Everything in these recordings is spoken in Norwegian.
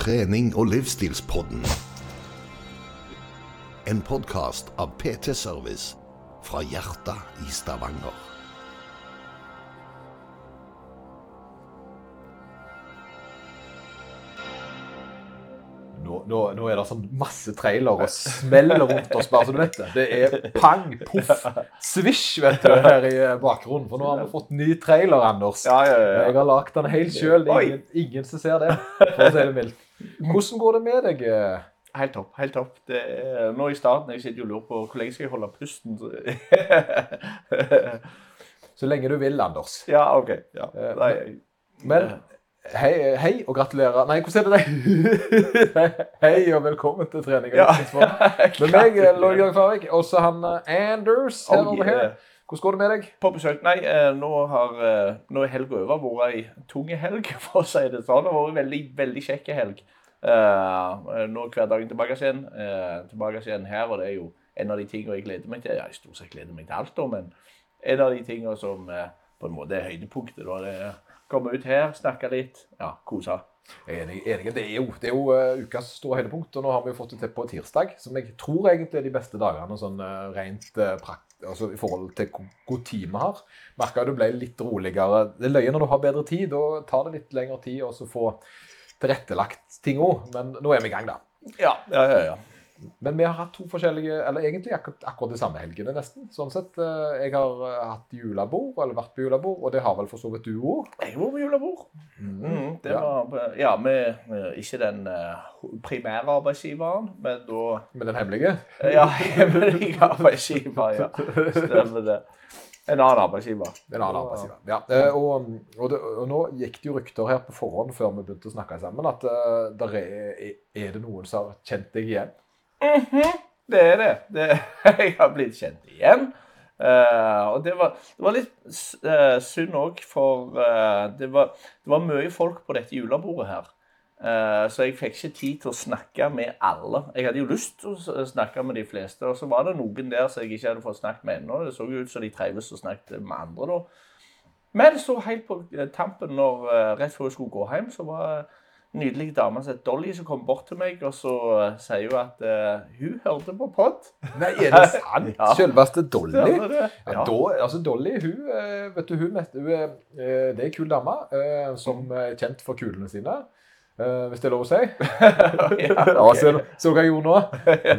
trening- og livsstilspodden. En podkast av PT Service fra hjertet i Stavanger. Nå, nå, er det sånn masse trailer og smeller rundt oss, bare så du vet det. Det er pang, poff, svisj vet du, her i bakgrunnen. For nå har vi fått ny trailer, Anders. Ja, ja, ja. Jeg har lagd den helt sjøl. Ingen, ingen som ser det, for å si det mildt. Hvordan går det med deg? Helt topp. helt topp. Det er, nå i starten jeg sitter og lurer på hvor lenge skal jeg holde pusten. Så lenge du vil, Anders. ja, OK. Ja. Eh, Nei, Men hei, hei og gratulerer. Nei, hvordan er det deg? Hei og velkommen til trening. Ja. Med meg, eh, Lloyd Georg Farvik, også han eh, Anders her Oh, over her. Hvordan går det med deg? På besøk. Nei, eh, nå har nå er helga over. Vært ei tung helg, for å si det sånn. Det har vært en veldig, veldig kjekk helg. Nå er hverdagen tilbake igjen. tilbake igjen her, og det er jo en av de tingene jeg gleder meg til. Ja, jeg stort sett gleder meg til alt, da, men en av de tingene som på en måte er høydepunktet, da, det er komme ut her, snakke litt, ja, kose. Enig. enig. Det er jo, det er jo eh, ukas store høydepunkt, og nå har vi jo fått det til på tirsdag, som jeg tror egentlig er de beste dagene sånn uh, rent eh, prakt, altså i forhold til hvor god tid vi har. Merka du ble litt roligere. Det er løye når du har bedre tid, da tar det litt lengre tid å så få tilrettelagt ting òg, men nå er vi i gang, da. Ja, ja, ja. ja. Men vi har hatt to forskjellige, eller egentlig akkurat, akkurat de samme helgene nesten. Sånn sett, eh, Jeg har eh, hatt julebord, eller vært på julebord, og det har vel for så vidt du òg. Jeg var på julebord. Mm, det Ja. var ja, med eh, ikke den primære arbeidsgiveren, men da Med den hemmelige. Ja, hemmelig arbeidsgiver, ja. Stemmer det. En annen arbeidsgiver. En annen arbeidsgiver. Ja. Og, og, det, og nå gikk det jo rykter her på forhånd før vi begynte å snakke sammen, at uh, der er, er det noen som har kjent deg igjen. Det er det. det jeg har blitt kjent igjen. Uh, og det var, det var litt uh, synd òg, for uh, det, var, det var mye folk på dette julebordet her. Så jeg fikk ikke tid til å snakke med alle. Jeg hadde jo lyst til å snakke med de fleste, og så var det noen der som jeg ikke hadde fått snakket med ennå. Det så jo ut som de trives og snakket med andre da. Men så helt på tampen, når, rett før jeg skulle gå hjem, så var nydelig dame som het Dolly, som kom bort til meg og så eh, sier hun at uh, hun hørte på pod. Nei, er det sant? Ja. Selveste Dolly? Stemmer det? Ja, Ja. da, altså Dolly, hun, eh, vet du, hun, vet- hun er, det er en kul dame som er kjent for kulene sine. eh, hvis det er lov å si. Ja, Ja, så, så hva jeg gjorde nå.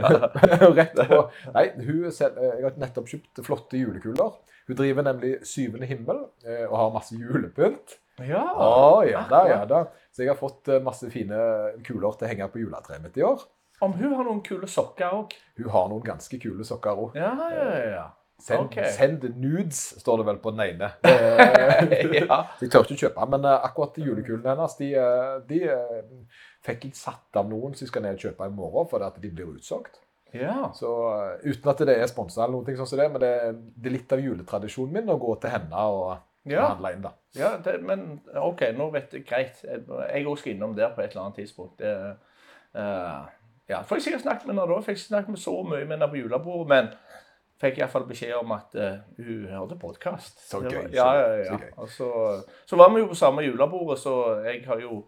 Rett på. Nei, hun selv, jeg har nettopp kjøpt flotte julekuler. Hun driver nemlig Syvende himmel og har masse julepynt. Ja. Å, ja da, ja da. Så jeg har fått eh, masse fine kuler til å henge på juletreet mitt i år. Om hun har noen kule sokker òg. Hun har noen ganske kule sokker òg. Ja, ja, ja. Send, okay. send nudes, står det vel på den ene. Eh, ja. Jeg tør ikke kjøpe, men eh, akkurat julekulene hennes, de, eh, de eh, fikk jeg satt av noen som skal ned og kjøpe i morgen, fordi de blir utsolgt. ja. Så eh, Uten at det er sponsa eller noen ting sånn som det, men det, det er litt av juletradisjonen min å gå til henne og Ja. inn, da. ja det, men OK, nå vet jeg greit. Jeg òg skal innom der på et eller annet tidspunkt. Det, uh, ja, får jeg sikkert snakket med henne da. Fikk ikke snakket med så mye med henne på julebordet, men fikk iallfall beskjed om at uh, hun hørte podkast. Så gøy, så- Ja, ja, så ja. gøy. Og så, så var vi jo på samme julebordet, så jeg har jo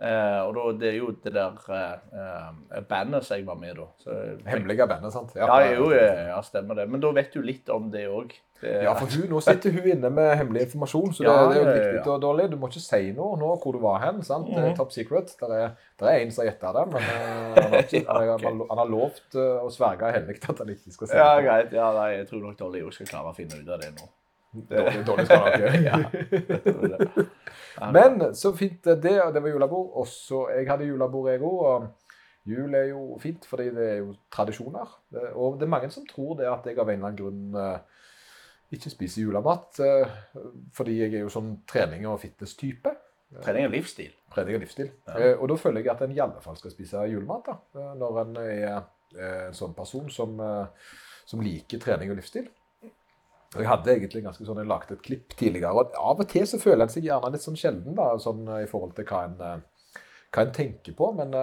uh, Og da, det er jo det der eh, bandet som jeg var med da. Så, Hemmelige bandet, sant? Ja, jo, ja, ja, stemmer det. Men da vet du litt om det òg. Ja, for hun, nå sitter hun inne med hemmelig informasjon, så det, Ja, det er jo ja, ja, viktig. ja. Og dårlig. du må ikke si noe nå hvor du var hen. sant? Det Mhm. top secret. Der er, der er en som har gjetta det, men eh, han, har ikke, Ja, han, har, han har lovt eh, å sverge hellig at han ikke skal si Ja, noe. greit. Ja, nei, jeg tror nok Dolly òg skal klare å finne ut av det nå. Dårlig, dårlig skal nok gjøre. Ja, det. Men så fint eh, det, det var julebord. Også, jeg hadde julebord, jeg òg. Jul er jo fint, fordi det er jo tradisjoner. Og det er mange som tror det at jeg av en eller annen grunn eh, ikke spiser julemat. eh, Fordi jeg er jo sånn trening- og fitness-type. Trening og livsstil. Trening og livsstil. Ja. Eh, Og da føler jeg at en i alle fall skal spise julemat. da, eh, Når en er en sånn person som, som liker trening og livsstil. Jeg hadde egentlig ganske sånn, jeg lagde et klipp tidligere, og av og til så føler en seg gjerne litt sånn sjelden da, sånn i forhold til hva en, hva en tenker på. Men,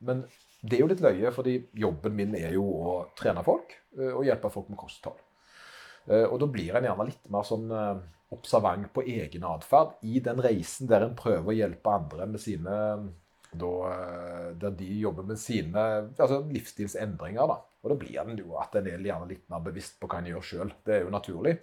men det er jo litt løye, fordi jobben min er jo å trene folk og hjelpe folk med kosthold. Eh, Og da blir en gjerne litt mer sånn eh, observant på egen atferd i den reisen der en prøver å hjelpe andre med sine da, eh, der de jobber med sine altså livsstilsendringer. da. Og da blir en jo at en er gjerne litt mer bevisst på hva en gjør sjøl. Det er jo naturlig.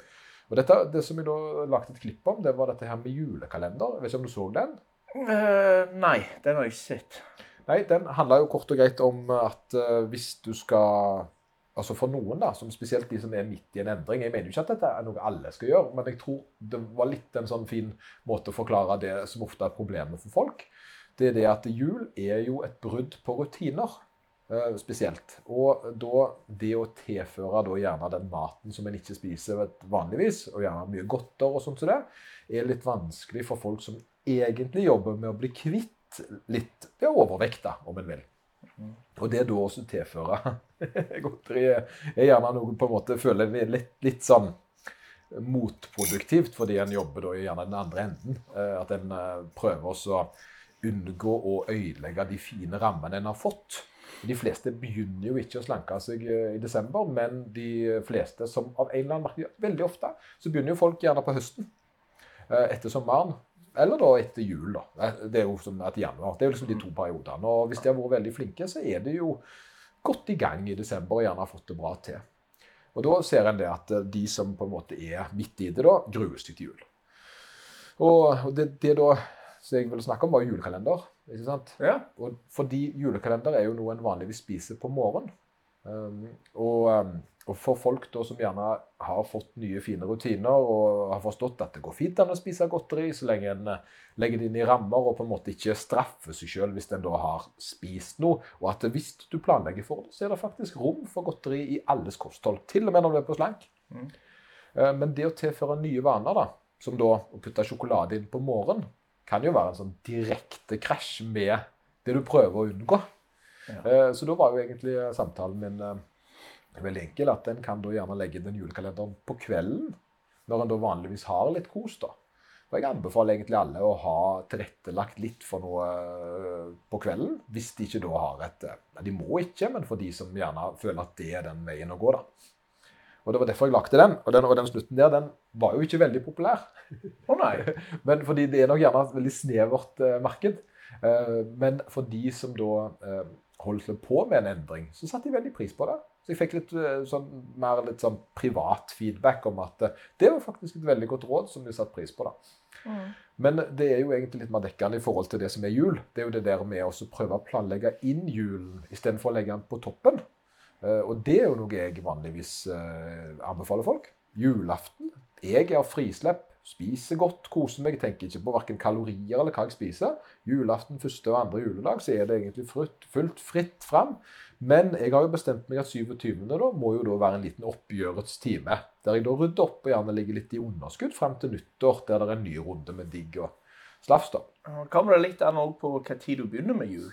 Og dette, Det som jeg da lagde et klipp om, det var dette her med julekalender. Jeg vet ikke om du så den? Uh, nei, den har jeg ikke sett. Nei, den handler jo kort og greit om at uh, hvis du skal Altså for noen, da, som spesielt de som er midt i en endring Jeg mener jo ikke at dette er noe alle skal gjøre, men jeg tror det var litt en sånn fin måte å forklare det som ofte er problemet for folk. Det er det at jul er jo et brudd på rutiner. eh, spesielt. Og da det å tilføre da gjerne den maten som en ikke spiser vanligvis, og gjerne mye godter og sånt som det, er litt vanskelig for folk som egentlig jobber med å bli kvitt litt overvekt, om en vil. Og det da også tilføre godteri er gjerne noe på en måte føler litt, litt sånn motproduktivt, fordi en jobber da gjerne den andre enden. Eh, At en eh, prøver å unngå å ødelegge de fine rammene en har fått. De fleste begynner jo ikke å slanke seg eh, i desember, men de fleste som av en eller annen merke Veldig ofte så begynner jo folk gjerne på høsten. Etter sommeren. Eller da etter jul, da. Det er jo som etter januar. Det er jo liksom de to periodene. Og hvis de har vært veldig flinke, så er de jo godt i gang i desember og gjerne har fått det bra til. Og da ser en det at eh, de som på en måte er midt i det, da, gruer seg til jul. Og og det, det da som jeg ville snakke om, var julekalender. ikke sant? Ja. Og fordi julekalender er jo noe en vanligvis spiser på morgenen. Um, og, um, og for folk da som gjerne har fått nye, fine rutiner og har forstått at det går fint an å spise godteri så lenge en eh, legger det inn i rammer og på en måte ikke straffer seg sjøl hvis en da har spist noe, og at hvis du planlegger for det, så er det faktisk rom for godteri i alles kosthold. Til og med når du er på slank. Mm. Eh, Men det å tilføre nye vaner, da, som da å putte sjokolade inn på morgenen, kan jo være en sånn direkte krasj med det du prøver å unngå. Ja. Eh, Så da var jo egentlig samtalen min veldig enkel. At en kan da gjerne legge den julekalenderen på kvelden, når en da vanligvis har litt kos. da. Og jeg anbefaler egentlig alle å ha tilrettelagt litt for noe eh, på kvelden, hvis de ikke da har et eh, de må ikke, men for de som gjerne føler at det er den veien å gå, da. Og det var derfor jeg lagde den. Og den, og den slutten der, den var jo ikke veldig populær. Å nei. Men fordi det er nok gjerne et veldig snevert eh, marked. Eh, men for de som da eh, holdt på med en endring, så satte de veldig pris på det. Så jeg fikk litt eh, sånn, mer litt sånn privat feedback om at eh, det var faktisk et veldig godt råd som de satte pris på. da. Men det er jo egentlig litt mer dekkende i forhold til det som er jul. Det er jo det der med å prøve å planlegge inn julen istedenfor å legge den på toppen. Eh, Og det er jo noe jeg vanligvis anbefaler folk. Julaften. Jeg har frislepp. Spiser godt, koser meg. Tenker ikke på verken kalorier eller hva jeg spiser. Julaften, første og andre juledag, så er det egentlig frutt, fullt fritt fram. Men jeg har jo bestemt meg at 27. da må jo da være en liten oppgjørets time. Der jeg da rydder opp og gjerne ligger litt i underskudd frem til nyttår, der det er en ny runde med digg og slafs. da. Kommer det litt an på hva tid du begynner med jul?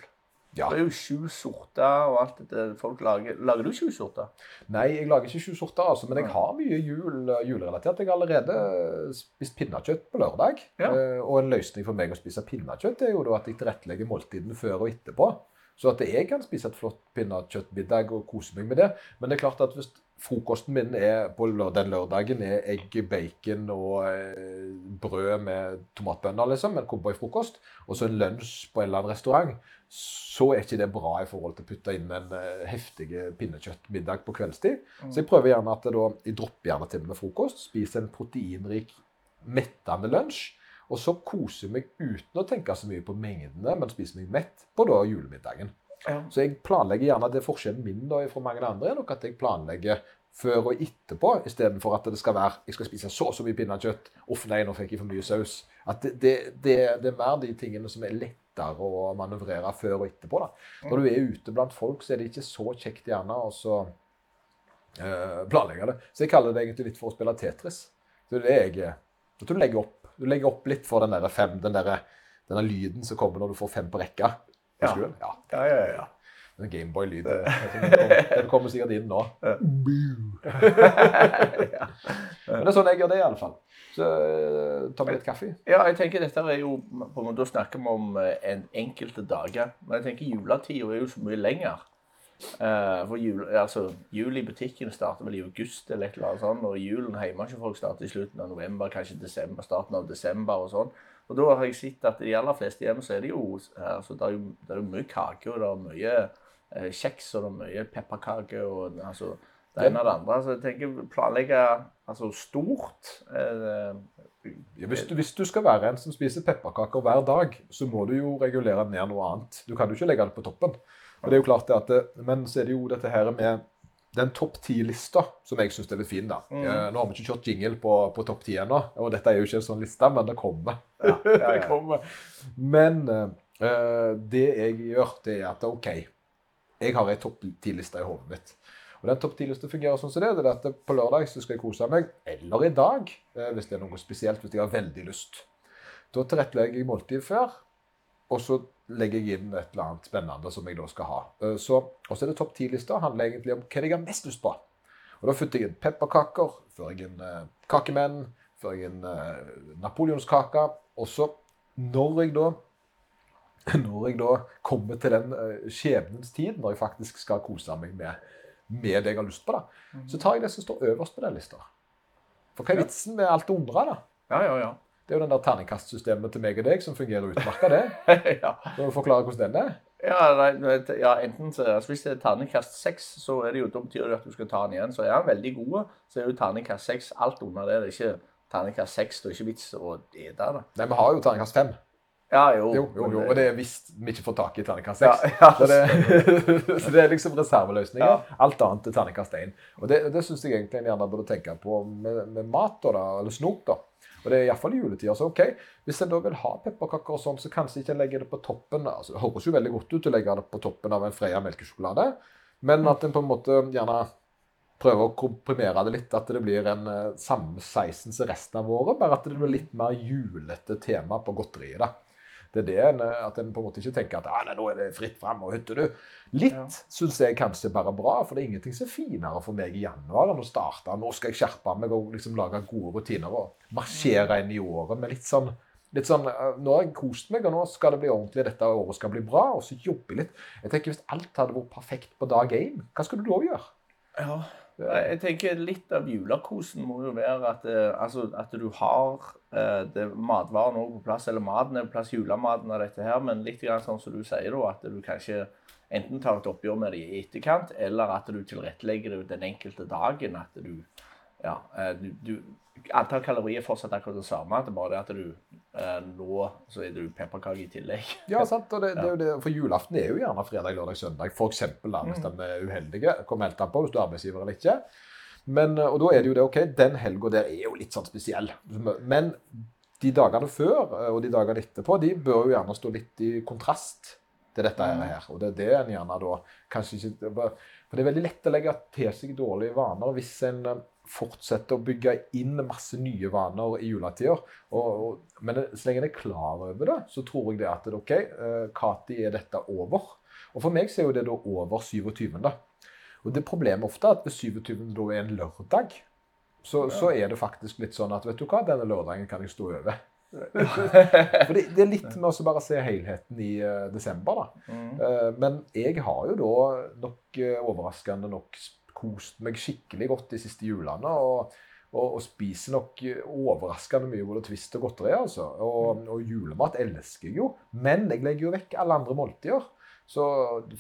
Ja. Det er jo sju sorter og alt dette folk lager. Lager du sju sorter? Nei, jeg lager ikke sju sorter, altså, men jeg har mye jul, julerelatert. Jeg har allerede spist pinnekjøtt på lørdag. Ja. Eh, Og en løsning for meg å spise pinnekjøtt er jo at jeg tilrettelegger måltidene før og etterpå. Så at jeg kan spise et flott pinnekjøttmiddag og kose meg med det. Men det er klart at hvis frokosten min er på den lørdagen er egg, bacon og eh, brød med tomatbønner, liksom, en cowboyfrokost, og så en lunsj på en eller annen restaurant, så er ikke det bra i forhold til å putte inn en eh, heftig pinnekjøttmiddag på kveldstid. Så jeg prøver gjerne at da, jeg dropper gjerne til med frokost, spiser en proteinrik, mettende lunsj, og så koser jeg meg uten å tenke så mye på mengdene, men spiser meg mett på da julemiddagen. Ja. Så jeg planlegger gjerne det forskjellen min da fra mange andre er nok at jeg planlegger før og etterpå, istedenfor at det skal være jeg skal spise så og så mye pinnekjøtt. Uff, nei, nå fikk jeg for mye saus. At det, det, det, det er mer de tingene som er lettere å manøvrere før og etterpå. da. Når du er ute blant folk, så er det ikke så kjekt gjerne å så eh, planlegge det. Så jeg kaller det egentlig litt for å spille Tetris. Så det er jeg du legger opp. Du legger opp litt for den der fem, den der, denne lyden som kommer når du får fem på rekka. Ja. Ja. Ja, ja, ja. Den Gameboy-lyd. Den kommer- sikkert inn nå. Men det er sånn jeg gjør det, iallfall. Så eh, tar vi litt kaffe. Ja, jeg tenker dette er jo på en måte, Da snakker vi om eh, en enkelte dager. Men jeg tenker juletida er jo så mye lenger. Uh, for jul, altså, jul i butikken starter vel i august eller et eller annet sånt. Og julen hjemme hos folk starter i slutten av november, kanskje desember, starten av desember og sånn. Og da har jeg sett at i de aller fleste hjem så er det jo altså, det er jo, det er jo mye kake, og det er mye kjeks, og det er mye pepperkake og altså det ene og det andre. Så jeg tenker planlegge altså stort. Eh, Ja, hvis, du, hvis du skal være en som spiser pepperkaker hver dag, så må du jo regulere ned noe annet. Du kan jo ikke legge det på toppen. Og det er jo klart det at det, Men så er det jo dette her med den topp ti-lista som jeg syns er litt fin. da. Mm. Eh, Nå har vi ikke kjørt jingle på, på topp ti ennå, og dette er jo ikke en sånn liste, men det kommer. ja, ja, det kommer. Men eh, det jeg gjør, det er at OK, jeg har ei topp ti-liste i hodet mitt. Og den topp 10-lista fungerer sånn som det. det er at På lørdag så skal jeg kose meg, eller i dag, eh, hvis det er noe spesielt, hvis jeg har veldig lyst. Da tilrettelegger jeg måltid før, og så legger jeg inn et eller annet spennende som jeg da skal ha. Eh, Så, og så er det topp 10-lista handler egentlig om hva jeg har mest lyst på. Og Da putter jeg inn pepperkaker, fører jeg inn eh, kakemenn, fører jeg inn eh. Og så, når jeg da når jeg da kommer til den eh, skjebnens tid, når jeg faktisk skal kose meg med, med det jeg har lyst på, da, så tar jeg det som står øverst på den lista. For hva er vitsen med alt det undre, da? Ja, ja, ja. Det er jo den der terningkastsystemet til meg og deg som fungerer utmerka, det. ja. Skal du forklare hvordan den er? Ja, nei, ja, enten så, altså Hvis det er terningkast seks, så er det jo, da betyr det at du skal ta den igjen. Så er den veldig god, så er jo terningkast seks alt under det. Det er ikke terningkast seks. Det er ikke vits å ete det. Nei, vi har jo terningkast fem. Ja, jo. Jo, jo, jo, og det er hvis vi ikke får tak i terningkast ja, ja, Så det, så det er liksom reserveløsninger. Ja. Alt annet er terningkast 1. Og det, det syns jeg egentlig en gjerne burde tenke på med, med mat da, eller snop. da. Og det er iallfall i juletida. Så ok, hvis en da vil ha pepperkaker og sånn, så kanskje ikke en legger det på toppen. altså Det høres jo veldig godt ut å legge det på toppen av en Freia melkesjokolade, men at en på en måte gjerne prøver å komprimere det litt. At det blir en eh, samme sizen som resten av året, bare at det blir litt mer julete tema på godteriet. da. Det er det en, eh, at en på en måte ikke tenker at ah, nei, nå er det fritt fram og hytte, du. Litt Ja. syns jeg kanskje bare bra, for det er ingenting som er finere for meg i januar enn å starte. Nå skal jeg skjerpe meg og liksom lage gode rutiner og marsjere inn i året med litt sånn Litt sånn, eh, Nå har jeg kost meg, og nå skal det bli ordentlig. Dette året skal bli bra. Og så jobbe litt. Jeg tenker Hvis alt hadde vært perfekt på dag én, hva skulle du da gjøre? Ja. Jeg tenker Litt av julekosen må jo være at, eh, altså, at du har det, matvaren også på plass, eller maten er på plass, julematen av dette her, men litt grann sånn som du sier, da, at du kanskje enten tar et oppgjør med det i etterkant, eller at du tilrettelegger det den enkelte dagen. At du ja, eh, du, du, Antall kalorier er fortsatt akkurat det samme, det er bare det at du eh, nå så er det pepperkake i tillegg. Ja, sant, og det, det det, For julaften er jo gjerne fredag, lørdag, søndag. Da, hvis de er uheldige. Kommer helt an på hvis du er arbeidsgiver eller ikke. Men, og da er det jo det, ok, Den helga der er jo litt sånn spesiell. Men de dagene før eh, og de dagene etterpå de bør jo gjerne stå litt i kontrast til dette her. Og det er det en gjerne da kanskje ikke For det er veldig lett å legge til seg dårlige vaner hvis en eh, fortsetter å bygge inn masse nye vaner i juletider. Og, og, men så lenge en er klar over det, så tror jeg det at det, OK, eh, Kati er dette over. Og for meg så er jo det da over 27. Og det problemet ofte er at hvis 27. da er en lørdag, så, så er det faktisk litt sånn at vet du hva, denne lørdagen kan jeg stå over. For det, det er litt med å bare se helheten i uh, desember, da. Mm. Uh, men jeg har jo da nok uh, overraskende nok kost meg skikkelig godt de siste julene. Og, og, og spiser nok overraskende mye både Twist og godteri. altså. Og, og julemat elsker jeg jo, men jeg legger jo vekk alle andre måltider. Så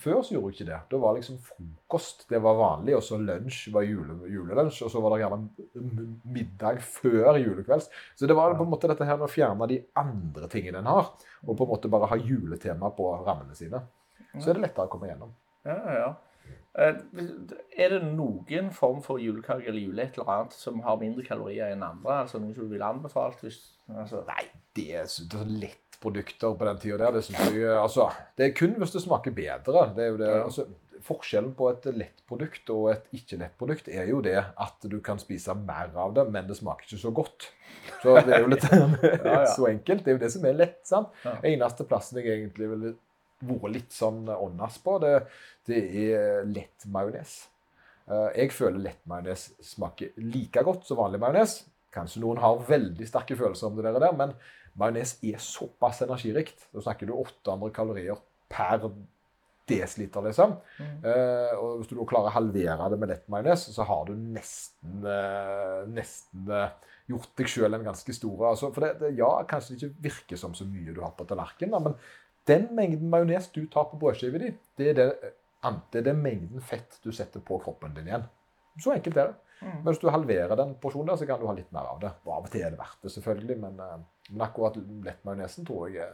Før så gjorde jeg ikke det. Da var liksom frokost det var vanlig, og så lunsj var jule, julelunsj, og så var det gjerne middag før julekvelds. Så det var på en måte dette her med å fjerne de andre tingene en har, og på en måte bare ha juletema på rammene sine. Så er det lettere å komme gjennom. Ja, ja, ja. Eh, Er det noen form for julekake eller jule et eller annet som har mindre kalorier enn andre? Altså Noe som du ville anbefalt? Hvis, altså, Nei, det er, så- det er så lettprodukter på den tida der. Det, synes jeg, altså, det er kun hvis det smaker bedre. Det er jo det, altså, forskjellen på et lett produkt og et ikke-lett produkt er jo det at du kan spise mer av det, men det smaker ikke så godt. Så det er jo litt så enkelt. Det er jo det som er lett. sant? Ja. Eneste plassen jeg egentlig ville vært litt sånn åndas på, det, det er lett majones. Eh, Jeg føler lett majones smaker like godt som vanlig majones. Kanskje noen har veldig sterke følelser om det der, men majones er såpass energirikt. Da snakker du 800 kalorier per desiliter, liksom. Mm. Eh, og hvis du da klarer å halvere det med lett majones, så har du nesten, eh, nesten eh, gjort deg sjøl en ganske stor altså, For det, det, ja, kanskje det ikke virker som så mye du har på tallerkenen, men den mengden majones du tar på brødskiva di, det er det, det er den mengden fett du setter på kroppen din igjen. Så enkelt er det. Mm. Men hvis du halverer den porsjonen, der, så kan du ha litt mer av det. Og av og til er det verdt det, selvfølgelig, men, eh, men akkurat lettmajonesen tror jeg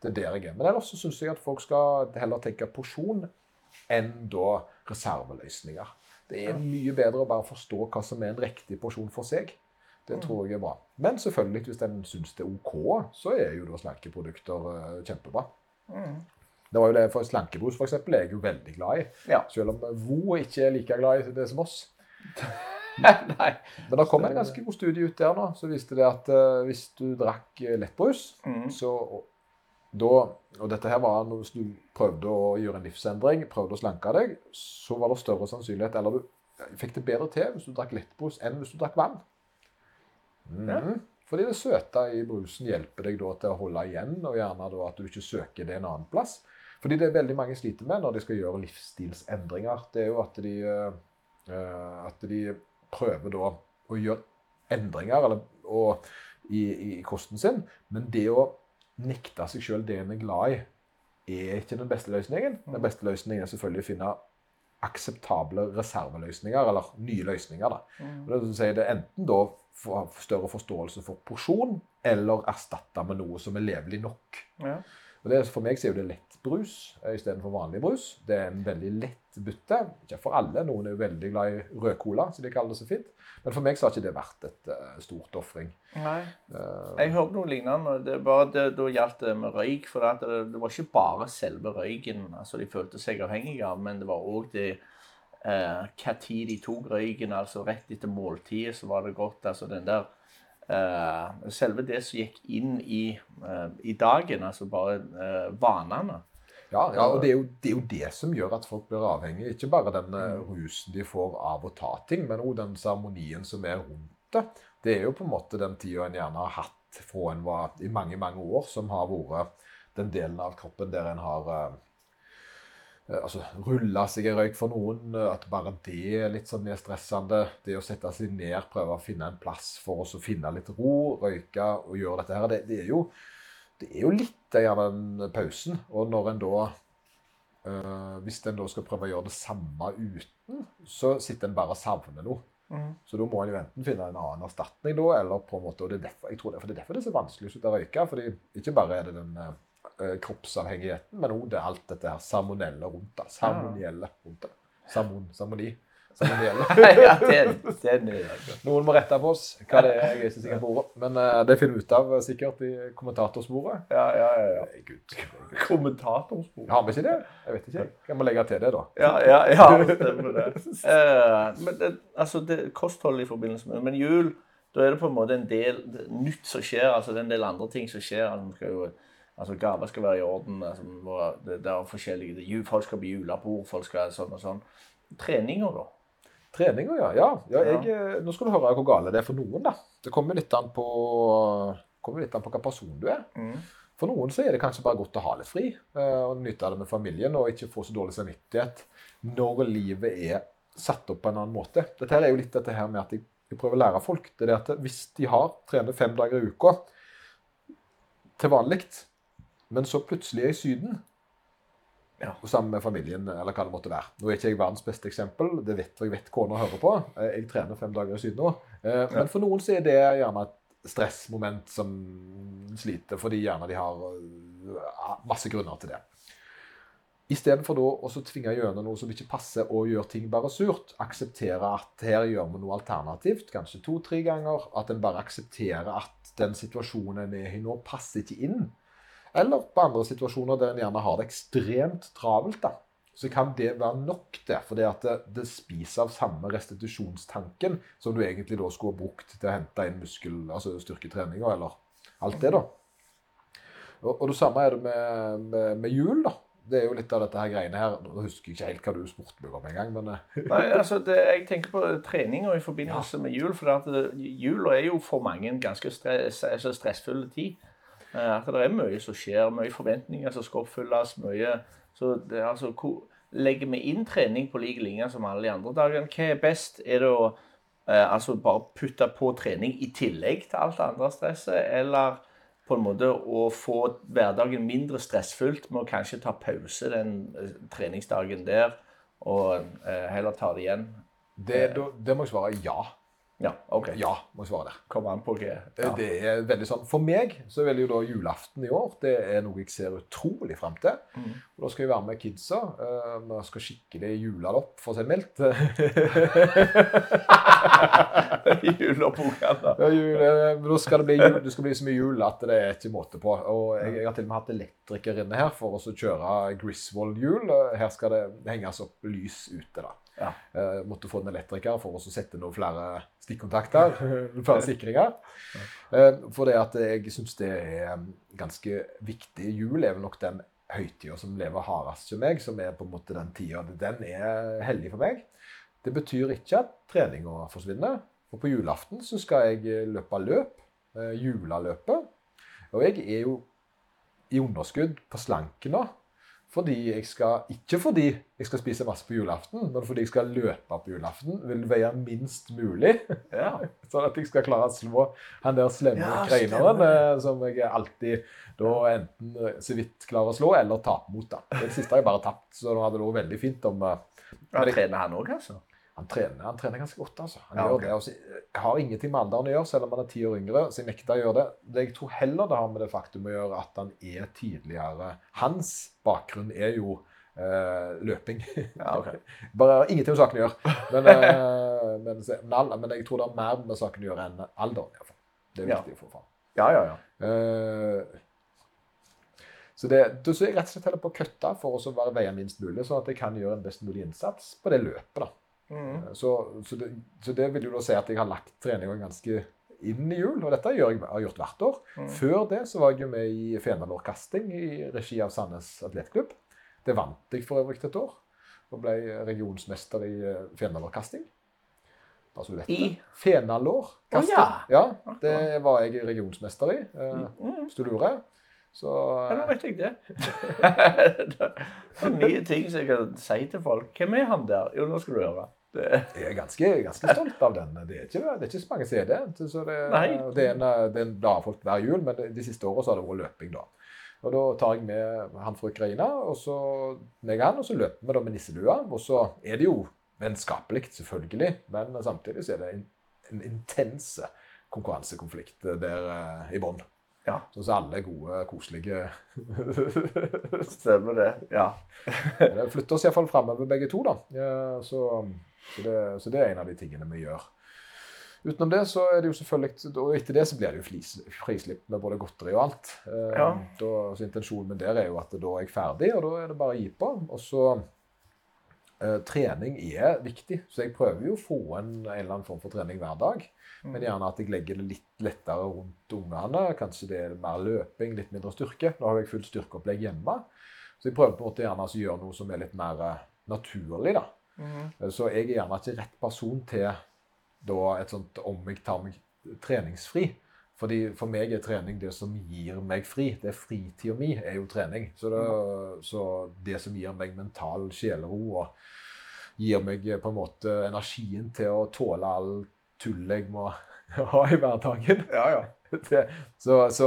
det er der jeg er. Men ellers syns jeg at folk skal heller tenke porsjon enn da reserveløsninger. Det er mye bedre å bare forstå hva som er en riktig porsjon for seg. Det mm. tror jeg er bra. Men selvfølgelig, hvis en syns det er OK, så er jo da slankeprodukter uh, kjempebra. Mm. Det var jo det for Slankebrus for eksempel, er jeg jo veldig glad i. Ja. Selv om Vo ikke er like glad i det som oss. Nei. Men det kom en ganske god studie ut der nå som viste det at uh, hvis du drakk lettbrus, mm. så da Og dette her var hvis du prøvde å gjøre en livsendring, prøvde å slanke deg, så var det større sannsynlighet Eller du fikk det bedre til hvis du drakk lettbrus enn hvis du drakk vann. Mm. Ja. Fordi det søte i brusen hjelper deg da til å holde igjen, og gjerne da at du ikke søker det en annen plass. Fordi det er veldig mange sliter med når de skal gjøre livsstilsendringer. Det er jo at de, uh, at de prøver da å gjøre endringer eller, og, i, i, kosten sin, men det å nekte seg sjøl det en er glad i, er ikke den beste løsningen. Den beste løsningen er selvfølgelig å finne akseptable reserveløsninger, eller nye løsninger. Da. Mm. Og det, si, det er enten da for større forståelse for porsjon, eller erstatte med noe som er levelig nok. Ja. Og det, For meg så er jo det lettbrus eh, istedenfor vanlig brus. Det er en veldig lett bytte. Ikke for alle. Noen er jo veldig glad i rød cola, som de kaller det så fint. Men for meg så har ikke det vært et uh, stort ofring. Uh, jeg hørte noe lignende. Det da gjaldt det med røyk. For det, det, var ikke bare selve røyken altså de følte seg avhengige av, men det var òg det uh, hva tid de tok røyken. altså Rett etter måltidet så var det godt. altså den der uh, selve det som gikk inn i, uh, i dagen, altså bare uh, vanene. Ja, ja, og det er, jo, det er, jo, det som gjør at folk blir avhengige. Ikke bare den mm. rusen de får av å ta ting, men òg den seremonien som er rundt det. Det er jo på en måte den tida en gjerne har hatt fra en var i mange, mange år, som har vært den delen av kroppen der en har Eh, altså, rulle seg i røyk for noen. Eh, at bare det er litt sånn mer stressende. Det å sette seg ned, prøve å finne en plass for oss å finne litt ro, røyke og gjøre dette her, det, det, er, jo, det er jo litt av den pausen. Og når en da øh, Hvis en da skal prøve å gjøre det samme uten, så sitter en bare og savner noe. Mm. Så da må en jo enten finne en annen erstatning, da, eller på en måte, og det er derfor, jeg tror det, for det er derfor det er så vanskelig å slutte å røyke. fordi ikke bare er det den Eh, kroppsavhengigheten, men òg det alt dette her salmonelle rundt det. Salmonielle rundt det. Salmon, salmoni. Salmonielle. ja, den, den Noen må rette på oss hva det er. Jeg ikke sikker på ordet. Men uh, det finner vi ut av sikkert i kommentatorsporet. Ja, ja, ja. ja. Gud. Kommentatorsporet? Har vi ikke det? Jeg vet ikke. Kan vi legge til det, da? Ja, ja, ja stemmer det. Uh, men det, altså, det, kosthold i forbindelse med Men jul, da er det på en måte en del nytt som skjer. altså Det er en del andre ting som skjer. altså, skal jo Altså Gaver skal være i orden. Altså, det, det, er forskjellige Folk skal på julebord, folk skal sånn og sånn. Treninger, da? Treninger, ja. ja, ja jeg, ja. nå skal du høre hvor gale det er for noen. da. Det kommer litt an på, litt an på hva person du er. Mm. For noen så er det kanskje bare godt å ha litt fri uh, og nyte det med familien og ikke få så dårlig samvittighet når livet er satt opp på en annen måte. Dette her er jo litt dette her med at jeg, jeg prøver å lære folk. det er at Hvis de har trener fem dager i uka til vanlig, men så plutselig er jeg i Syden. Ja. Sammen med familien, eller hva det måtte være. Nå er ikke jeg verdens beste eksempel, det vet jeg vet kona hører på. Eh, jeg trener fem dager i Syden nå. Eh, men for noen så er det gjerne et stressmoment som sliter, fordi gjerne de har eh, masse grunner til det. Istedenfor å tvinge gjennom noe som ikke passer, og gjøre ting bare surt. Akseptere at her gjør vi noe alternativt, kanskje to-tre ganger. At en bare aksepterer at den situasjonen en er i nå, passer ikke inn. Eller på andre situasjoner der en gjerne har det ekstremt travelt. da, Så kan det være nok, det. For det, at det, det spiser av samme restitusjonstanken som du egentlig da skulle ha brukt til å hente inn muskel, altså styrketreninga eller alt det, da. Og, og det samme er det med, med, med hjul, da. Det er jo litt av dette her greiene her. Nå husker jeg ikke helt hva du spurte meg om engang, men eh. Nei, altså det, Jeg tenker på treninger i forbindelse ja. med jul. For jula er jo for mange en ganske stress, altså stressfull tid. At det er mye som skjer, mye forventninger som skal oppfylles. mye, så det, altså, hvor, Legger vi inn trening på lik linje som alle de andre dagene? Hva er best? Er det å Eh, altså bare putte på trening i tillegg til alt det andre stresset, eller på en måte å få hverdagen mindre stressfullt med å kanskje ta pause den eh, treningsdagen der, og eh, heller ta det igjen? Det, det må jeg svare ja. Ja, OK. Ja, må jeg svare der. Kommer an på hva Ja. Det er veldig sånn, For meg så vil jo da julaften i år det er noe jeg ser utrolig frem til. Mm. Og Da skal jeg være med kidsa. Vi Vi skal skikkelig jule det opp, for å si det mildt. Jul og bokhandler. Ja, jul, eh, da skal det, bli jul, det skal bli så mye jul at det er ikke måte på. Og jeg, jeg har til og med hatt elektriker inne her for å kjøre Griswold-hjul. Her skal det henges opp lys ute. da. Ja. Uh, måtte få en elektriker for å sette noen flere stikkontakter. flere sikringer. Eh, for det at jeg syns det er ganske viktig. Jul er vel nok den høytida som lever hardest for meg, som er på en måte den tida. Den er hellig for meg. Det betyr ikke at treninga forsvinner. For på julaften så skal jeg løpe løp. eh, Julaløpet. Og jeg er jo i underskudd på slanken nå. Fordi jeg skal, ikke fordi jeg skal spise masse på julaften, men fordi jeg skal løpe på julaften. Vil veie minst mulig. Ja. Sånn at jeg skal klare å slå han der slemme Ja, kreineren eh, som jeg alltid da enten eh, så vidt klarer å slå, eller taper mot. da. Det siste har jeg bare tapt, så da hadde det vært veldig fint om uh, trener han òg, altså? Han trener, han trener ganske godt, altså. Han Ja, gjør okay. det. Også, har ingenting med alderen å gjøre, selv om han er ti år yngre. Så jeg nekter å gjøre det. det. Jeg tror heller det har med det faktum å gjøre at han er tidligere Hans bakgrunn er jo eh, løping. Ja, okay. Bare ingenting med saken å gjøre. Men, eh, men, men, men jeg tror det har mer med saken å gjøre enn alderen. i hvert fall. Det er Ja. viktig å få fram. Ja, ja, ja. Eh, så, det, så jeg rett og slett heller på å kutte for å være veien minst mulig, sånn at jeg kan gjøre en best mulig innsats på det løpet. da. Mm. Så, så, det, så det vil jo da si at jeg har lagt treninga ganske inn i jul, og dette jeg, har jeg gjort hvert år. Mm. Før det så var jeg jo med i Fenalårkasting i regi av Sandnes atletklubb. Det vant jeg for øvrig et år, og ble regionsmester i eh, Fenalårkasting. Bare så du vet I? Fenalårkasting. Oh, ja. det var jeg regionsmester i, eh, Mm. hvis du lurer. Så Ja, nå vet jeg det. det er nye ting som jeg kan si til folk. Hvem er han der? Jo, nå skal du høre. Det, jeg er ganske, ganske stolt av den. Det er ikke, det er ikke så mange som er det. Det, er en, en dag hver jul, men de siste årene har det vært løping. da. Og Da tar jeg med han fra Ukraina, og så meg han, og så løper vi da med nisselua. Og så er det jo vennskapelig, selvfølgelig, men samtidig så er det en, en intense konkurransekonflikt der eh, i bånn. Ja. Sånn som alle er gode, koselige stemmer det. Ja. Det flytter oss iallfall framover begge to, da. Ja, Så, så, det, så det er en av de tingene vi gjør. Utenom det så er det jo selvfølgelig Og etter det så blir det jo flis, frislipp med både godteri og alt. Eh, Ja. Da, så intensjonen min der er jo at da er jeg ferdig, og da er det bare å gi på. Og så eh, Trening er viktig, så jeg prøver jo å få en, en eller annen form for trening hver dag. Men gjerne at jeg legger det litt lettere rundt ungene. Kanskje det er mer løping, litt mindre styrke. Nå har jeg fullt styrkeopplegg hjemme. Så jeg prøver på en måte gjerne å gjøre noe som er litt mer eh, naturlig. da. Mhm. Så jeg er gjerne ikke rett person til da et sånt om jeg tar meg treningsfri. Fordi For meg er trening det som gir meg fri. Det er Fritida mi er jo trening. Så det, så det som gir meg mental sjelero og gir meg på en måte energien til å tåle all tullet jeg må ha i hverdagen. Ja, ja. Det, så så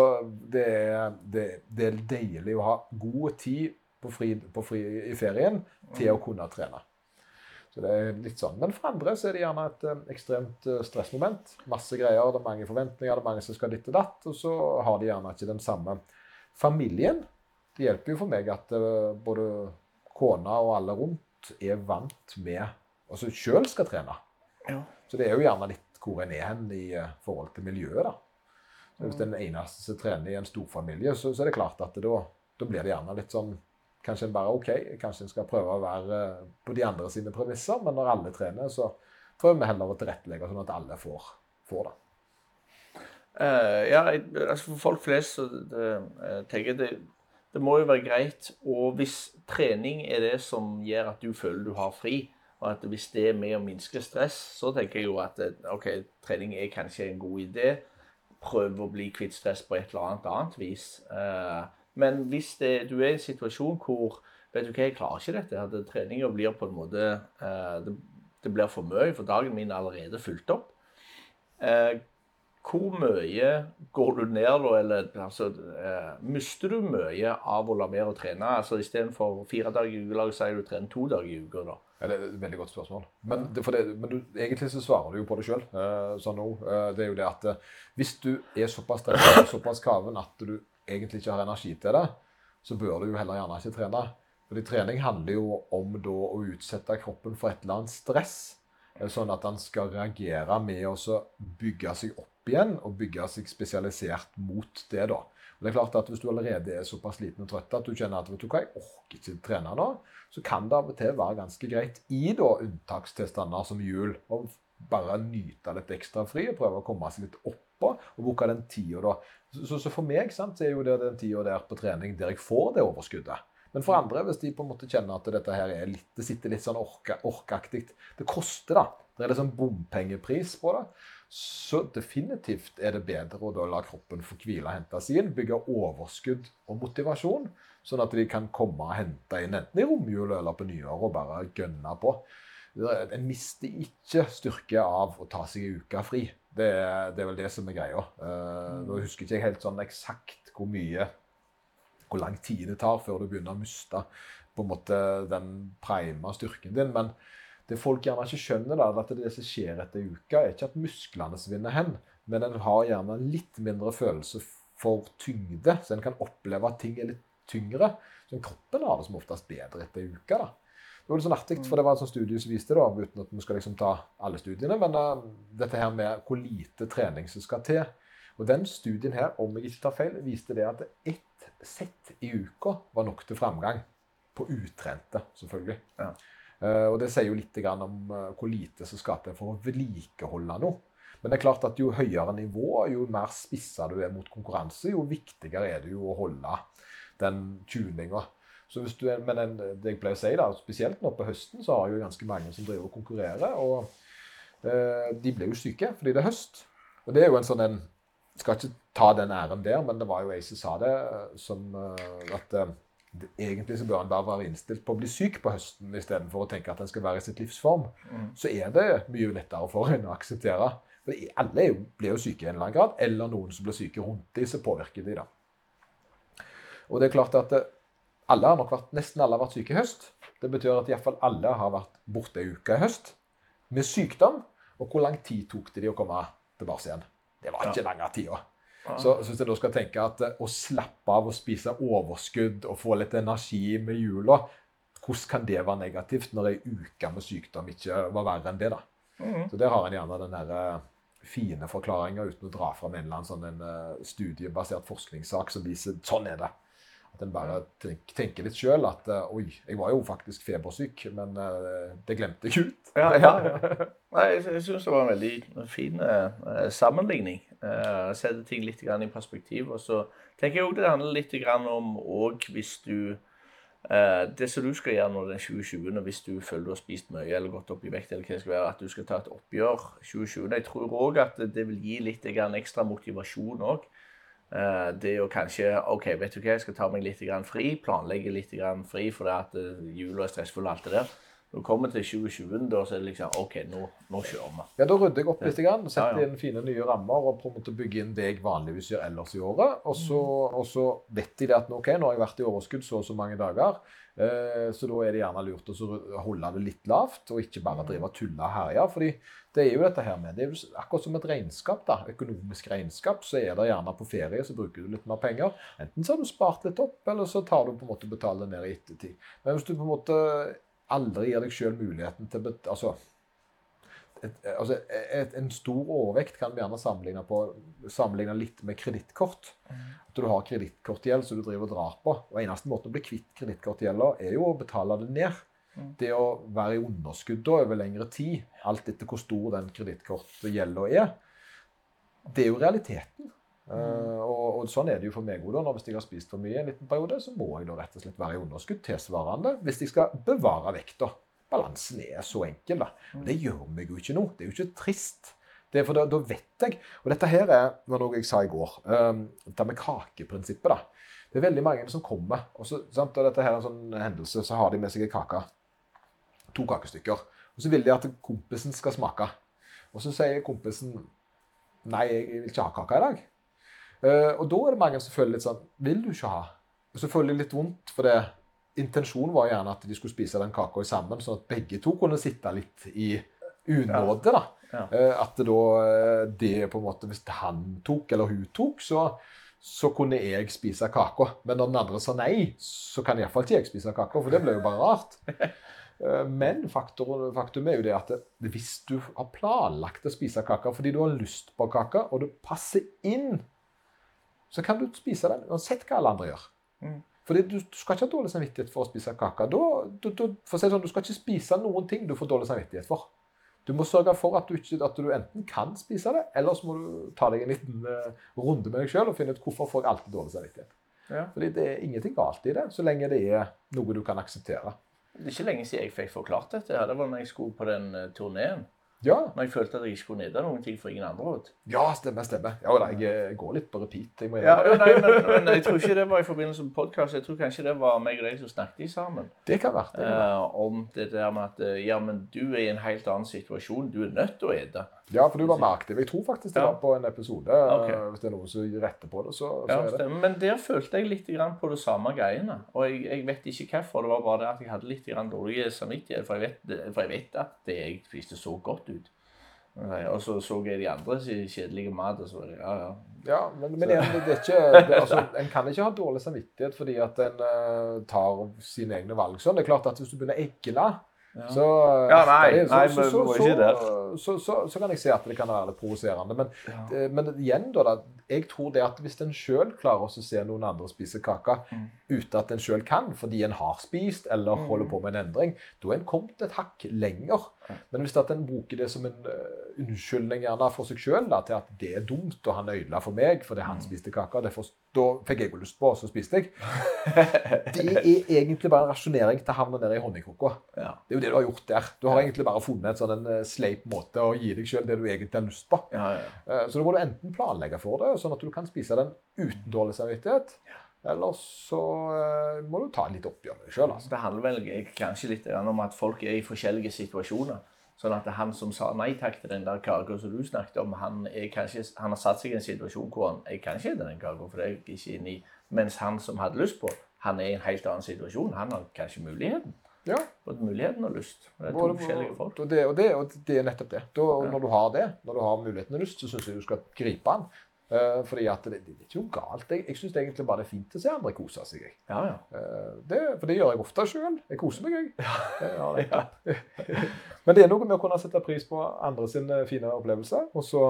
det, er, det, det er deilig å ha god tid på fri, på fri i ferien til å kunne trene. Så det er litt sånn. Men for andre så er det gjerne et eh, ekstremt eh, stressmoment. Masse greier, det er mange forventninger, det er mange som skal ditt og datt. Og så har de gjerne ikke den samme familien. Det hjelper jo for meg at eh, både kona og alle rundt er vant med Altså sjøl skal trene. Ja. Så det er jo gjerne litt hvor en er hen i forhold til miljøet, da. Så hvis den eneste som trener i en storfamilie, så, så er det klart at det da, da blir det gjerne litt sånn Kanskje en bare OK, kanskje en skal prøve å være eh, på de andre sine premisser, men når alle trener, så prøver vi heller å tilrettelegge sånn at alle får, får det. Uh, ja, altså for folk flest så jeg tenker det, det må jo være greit. Og hvis trening er det som gjør at du føler du har fri, og at hvis det er med å minske stress, så tenker jeg jo at ok, trening er kanskje en god idé. Prøv å bli kvitt stress på et eller annet annet vis. Eh, men hvis det, du er i en situasjon hvor vet du hva, jeg klarer ikke dette, at treninga blir på en måte eh, det, det blir for mye, for dagen min er allerede fulgt opp. Eh, hvor mye går du ned da, eller altså, eh, mister du mye av å la være å trene? Altså Istedenfor fire dager i uka, sier du trener to dager i uka. da. Ja, det er et veldig godt spørsmål. Men, det, det, men du, egentlig så svarer du jo på det sjøl. Uh, sånn nå. Uh, det er jo det at uh, hvis du er såpass stressa såpass kaven at du egentlig ikke har energi til det, så bør du jo heller gjerne ikke trene. Fordi trening handler jo om da å utsette kroppen for et eller annet stress. Sånn at han skal reagere med å bygge seg opp igjen og bygge seg spesialisert mot det. da. Det er klart at Hvis du allerede er såpass liten og trøtt at du kjenner at du hva, jeg orker ikke trene nå, så kan det av og til være ganske greit i da unntakstilstander som jul å bare nyte litt ekstra fri og prøve å komme seg litt oppå og bruke den tida da. Så, så, for meg sant, er jo det den tida der på trening der jeg får det overskuddet. Men for andre, hvis de på en måte kjenner at dette her er litt, det sitter litt sånn orkeaktig Det koster, da. Det er liksom bompengepris på det. Så definitivt er det bedre å da la kroppen få hvile og hente sin. Bygge overskudd og motivasjon, sånn at de kan komme og hente inn enten i romjula eller på nyåret og bare gønne på. En mister ikke styrke av å ta seg en uke fri. Det er, det er, vel det som er greia. Uh, nå husker ikke jeg helt sånn eksakt hvor mye hvor lang tid det tar før du begynner å miste på en måte den prima styrken din. men det folk gjerne ikke skjønner, da, at det som skjer etter uka, er ikke at musklene svinner hen, men en har gjerne litt mindre følelse for tyngde, så en kan oppleve at ting er litt tyngre. Så kroppen har det som oftest bedre etter uka. da. Det var litt sånn artig, for det var et sånt studie som viste det, uten at vi skal liksom ta alle studiene, men uh, dette her med hvor lite trening som skal til. Og den studien her, om jeg ikke tar feil, viste det at ett sett i uka var nok til framgang. På utrente, selvfølgelig. Ja. Uh, og Det sier jo litt om uh, hvor lite som skal til for å vedlikeholde noe. Men det er klart at jo høyere nivå, jo mer spissa du er mot konkurranse, jo viktigere er det jo å holde den tuninga. Så hvis du men en, det jeg pleier å si da, Spesielt nå på høsten så har jeg jo ganske mange som driver og konkurrerer. Og eh, de blir jo syke fordi det er høst. Og det er jo en sånn en Skal ikke ta den æren der, men det var jo ei som sa det, eh, som at Egentlig så bør han bare være innstilt på å bli syk på høsten istedenfor å tenke at han skal være i sitt livsform. Mm. Så er det mye lettere for en å akseptere. For alle blir jo syke i en eller annen grad, eller noen som blir syke rundt dem, så påvirker de da. Og det er klart at eh, alle har nok vært, nesten alle har vært syke i høst. Det betyr at iallfall alle har vært borte ei uke i høst med sykdom. Og hvor lang tid tok det de å komme tilbake igjen? Det var ikke ja. lange tida. Så hvis jeg da skal tenke at eh, å slappe av og spise overskudd og få litt energi med jula, hvordan kan det være negativt når ei uke med sykdom ikke var verre enn det? da? Mm. Så Der har en gjerne den der eh, fine forklaringa uten å dra fram en eller annen sånn en, uh, studiebasert forskningssak som viser sånn er det. At en bare tenker, tenker litt sjøl at uh, oi, jeg var jo faktisk febersyk, men uh, det glemte jeg ut. Ja, ja. Nei, jeg, jeg syns det var en veldig fin uh, sammenligning. Uh, Sette ting litt i perspektiv. Og så tenker jeg òg det handler litt om òg hvis du Det som du skal gjøre når den 2020, hvis du føler du har spist mye eller gått opp i vekt, eller hva det skal være, at du skal ta et oppgjør 2020. Jeg tror òg at det vil gi litt ekstra motivasjon òg. Eh, det å kanskje OK, vet du hva, jeg skal ta meg litt fri. Planlegge litt fri fordi at eh, jula er stressfull og alt det der. Når du kommer til 2020, da så er det liksom OK, nå, nå kjører vi. Ja, Da rydder jeg opp litt, grann, setter ja, ja. inn fine nye rammer og på en måte bygger inn det jeg vanligvis gjør ellers i året. Og så, mm. og så vet de det at OK, nå har jeg vært i overskudd så og så mange dager. Eh, så da er det gjerne lurt å holde det litt lavt, og ikke bare drive og tulle og herje. fordi det er jo dette her med, det er jo akkurat som et regnskap. da, Økonomisk regnskap. Så er det gjerne på ferie, så bruker du litt mer penger. Enten så har du spart litt opp, eller så tar du på en måte betaler ned i ettertid. Men hvis du på en måte aldri gir deg sjøl muligheten til altså, et, altså et, en stor overvekt kan vi gjerne sammenligne, på, sammenligne litt med kredittkort. Mm. At du har kredittkortgjeld som du driver og drar på. Og Eneste måten å bli kvitt kredittkortgjelda er jo å betale det ned. Mm. Det å være i underskudd over lengre tid, alt etter hvor stor den kredittkortgjelda er, det er jo realiteten. Mm. Uh, og, og, sånn er det jo for meg òg. Hvis jeg har spist for mye en liten periode, så må jeg da rett og slett være i underskudd tilsvarende hvis jeg skal bevare vekta balansen er så enkel. da. Og det gjør meg jo ikke noe. Det er jo ikke trist. Det er for da, da vet jeg. Og dette her er, var noe jeg sa i går. Um, dette med kakeprinsippet. da. Det er veldig mange som kommer. Og, så, sant, og dette her er en sånn hendelse, så har de med seg en kake. To kakestykker. Og så vil de at kompisen skal smake. Og så sier kompisen nei, jeg vil ikke ha kake i dag. Uh, og da er det mange som føler litt sånn Vil du ikke ha? Og så føler de litt vondt, for det, intensjonen var gjerne at de skulle spise den kaka sammen, sånn at begge to kunne sitte litt i unåde. da. Ja. Eh, At da eh, det på en måte Hvis han tok, eller hun tok, så, så kunne jeg spise kaka. Men når den andre sa nei, så kan iallfall ikke jeg spise kaka, for det ble jo bare rart. Eh, Men faktor, faktum er jo det at det, hvis du har planlagt å spise kaka fordi du har lyst på kaka, og du passer inn, så kan du spise den uansett hva alle andre gjør. Mm. Fordi du, du skal ikke ha dårlig samvittighet for å spise kake. Da, du, du, for å si sånn, du skal ikke spise noen ting du får dårlig samvittighet for. Du må sørge for at du, ikke, at du enten kan spise det, eller så må du ta deg en liten uh, runde med deg sjøl og finne ut hvorfor får jeg alltid dårlig samvittighet. Ja. Fordi det er ingenting galt i det, så lenge det er noe du kan akseptere. Det er ikke lenge siden jeg fikk forklart dette. her. Det var når jeg skulle på den uh, turneen. Ja, Når jeg følte at jeg ikke skulle nedre noen ting for ingen andre. vet ja stemmer, stemmer. Ja, da, jeg eh, går litt på repeat. Jeg må Ja, nei, men, men jeg tror ikke det var i forbindelse med podkast. Jeg tror kanskje det var meg og deg som snakket sammen. Det kan være. Det kan være. eh, om det der med at eh, ja, men du er i en helt annen situasjon. Du er nødt til å ete. Ja, for du var med aktiv. Jeg tror faktisk det Ja. var på en episode. Ok. eh, Hvis det er noen som retter på det, så, så Ja, det. Men der følte jeg litt på det samme greiene. Og jeg, jeg vet ikke hvorfor. Det var bare det at jeg hadde litt dårlig samvittighet. For jeg, vet, for jeg vet at det jeg spiste, så godt ut. Og så så jeg de andre kjedelige mat, og så var det ja, ja. Ja, men, men igjen, det er ikke, det, altså, en kan ikke ha dårlig samvittighet fordi at en uh, tar sine egne valg. Sånn, det er klart at Hvis du begynner å egle, Ja. så, Ja, nei, det- nei, så, men så, vi må ikke der. så, så, så, så kan jeg se at det kan være litt provoserende. Men, Ja. eh, men igjen, da, da, jeg tror det at hvis en sjøl klarer å se noen andre spise kake Mm. uten at en sjøl kan, fordi en har spist eller Mm. holder på med en endring, da er en kommet et hakk lenger. Ja. Men hvis at en bruker det som en uh, unnskyldning gjerne for seg sjøl, til at det er dumt, og han ødela for meg fordi Mm. han spiste kake, derfor, da fikk jeg jo lyst på, og så spiste jeg. Det er egentlig bare en rasjonering til å havne ned i honningkrukka. ja. Det er jo det du har gjort der. Du har egentlig bare funnet en sånn en eh, sleip måte å gi deg sjøl det du egentlig har lyst på. ja, ja. Eh, Så da må du enten planlegge for det, sånn at du kan spise den uten dårlig samvittighet. Eller så eh, må du ta litt oppgjør med deg sjøl. Altså. Det handler vel kanskje litt om at folk er i forskjellige situasjoner. Sånn at han som sa nei takk til den der kaka som du snakket om, han, kanskje, han har satt seg i en situasjon hvor han jeg kan ikke spise den kaka, for det er jeg ikke inne i. Mens han som hadde lyst på, han er i en helt annen situasjon. Han har kanskje muligheten. Ja, Både muligheten og lyst. Det er to både- forskjellige folk. Og det, og, det, og det er nettopp det. Da, Ja. Når du har det, når du har muligheten og lyst, så syns jeg du skal gripe den. Eh, fordi at det, det er ikke noe galt. Jeg, jeg syns egentlig bare det er fint å se andre kose seg. Ja, ja. Uh, det, for det gjør jeg ofte sjøl. Jeg koser meg, jeg. Ja, det- ja. Men det er noe med å kunne sette pris på andre sine fine opplevelser. Og så,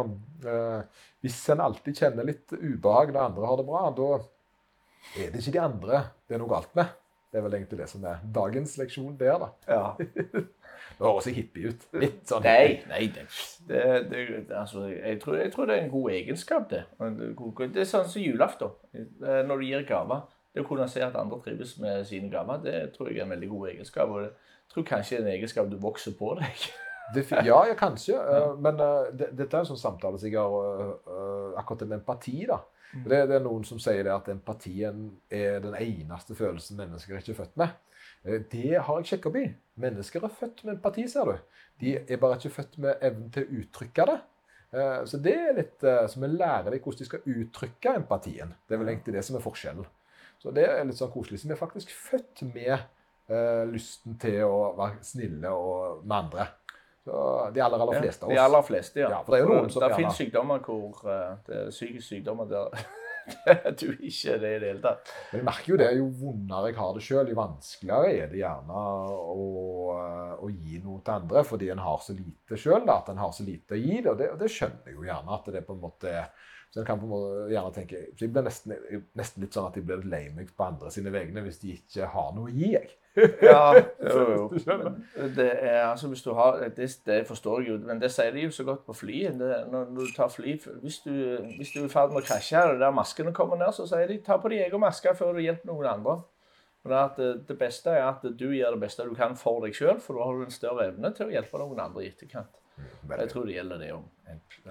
uh, hvis en alltid kjenner litt ubehag når andre har det bra, da er det ikke de andre det er noe galt med. Det er vel egentlig det som er dagens leksjon der, da. ja. Det høres hippie ut. Litt sånn Nei, nei det, det, det, altså, jeg, tror, jeg tror det er en god egenskap, det. Det- er sånn som julaften. Eh, Når du gir gaver. Det å kunne se at andre trives med sine gaver, det tror jeg er en veldig god egenskap. Og jeg tror kanskje det er en egenskap du vokser på deg. Det, ja, ja, kanskje. eh, men eh, det, dette er en sånn samtale som jeg har Akkurat med empati, da. Det, det er noen som sier det at empatien er den eneste følelsen mennesker er ikke født med. Eh, Det har jeg sjekka opp i. Mennesker er født med empati, ser du. De er bare ikke født med evnen til å uttrykke det. Eh, Så det er litt som Så vi lærer dem hvordan de skal uttrykke empatien. Det er vel egentlig det som er forskjellen. Så det er litt sånn koselig. Så vi er faktisk født med eh, lysten til å være snille og med andre. Så de aller, aller fleste av oss. De aller fleste, ja. Ja, for det er jo noen som det finnes sykdommer hvor eh, det er psykiske sykdommer der du ikke er det i det hele tatt. Men jeg merker jo det, jo vondere jeg har det sjøl, jo vanskeligere er det gjerne å, å gi noe til andre, fordi en har så lite sjøl, at en har så lite å gi det. Og det, og det skjønner jeg jo gjerne at det er på en måte Så en kan på en måte gjerne tenke så Jeg blir nesten, nesten litt sånn at jeg blir lei meg på andre sine vegne hvis de ikke har noe å gi, jeg. Ja, jo, jo. Det er, altså hvis du har, det, det forstår jeg jo, men det sier de jo så godt på flyet. Det, når, når du tar fly, hvis du, hvis du er i ferd med å krasje, og der maskene kommer ned, så sier de ta på de egen maske før du hjelper noen andre. Det, at det, beste er at du gjør det beste du kan for deg sjøl, for da har du en større evne til å hjelpe noen andre i etterkant. Jeg tror det gjelder det om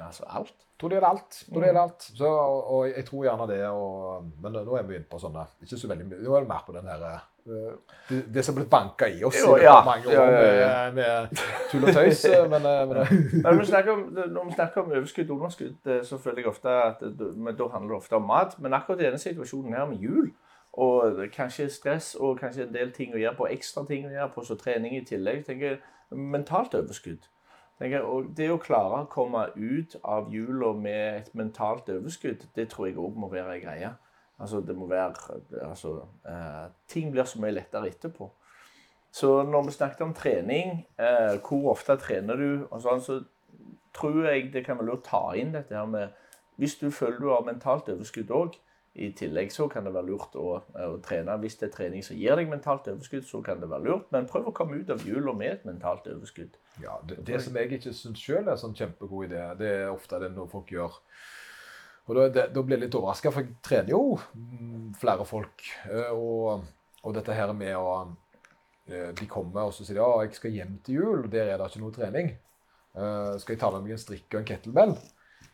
altså alt. Jeg tror det gjelder alt. Tror det gjelder alt. Så, og, og jeg tror gjerne det. Og, men nå er vi inne på sånne ikke så veldig mye, Nå er det mer på den her eh, det, det som ble banka i oss Jo, ja. mange år Ja, ja, ja. Med, med tull og tøys. eh, Men, eh, men eh, Når vi snakker om, når vi snakker om overskudd og underskudd, eh, så føler jeg ofte at men da handler det ofte om mat. Men akkurat i denne situasjonen her med jul, og kanskje stress og kanskje en del ting å gjøre på, ekstra ting å gjøre på, så trening i tillegg, tenker jeg mentalt overskudd. Tenker og det å klare å komme ut av jula med et mentalt overskudd, det tror jeg òg må være ei greie. Altså, det må være altså, eh, Ting blir så mye lettere etterpå. Så når vi snakket om trening, eh, hvor ofte trener du, og sånn, så tror jeg det kan være lurt å ta inn dette her med Hvis du føler du har mentalt overskudd òg, i tillegg så kan det være lurt å, å trene. Hvis det er trening som gir deg mentalt overskudd, så kan det være lurt. Men prøv å komme ut av jula med et mentalt overskudd. ja, det, det som jeg ikke syns sjøl er en sånn kjempegod idé, det er ofte det noe folk gjør. Og da, det, da blir jeg litt overraska, for jeg trener jo mm, flere folk. eh, Og, og dette her med å eh, De kommer og så sier de, ja, jeg skal hjem til jul, og der er det ikke noe trening. Eh, skal jeg ta med meg en strikk og en kettlebell?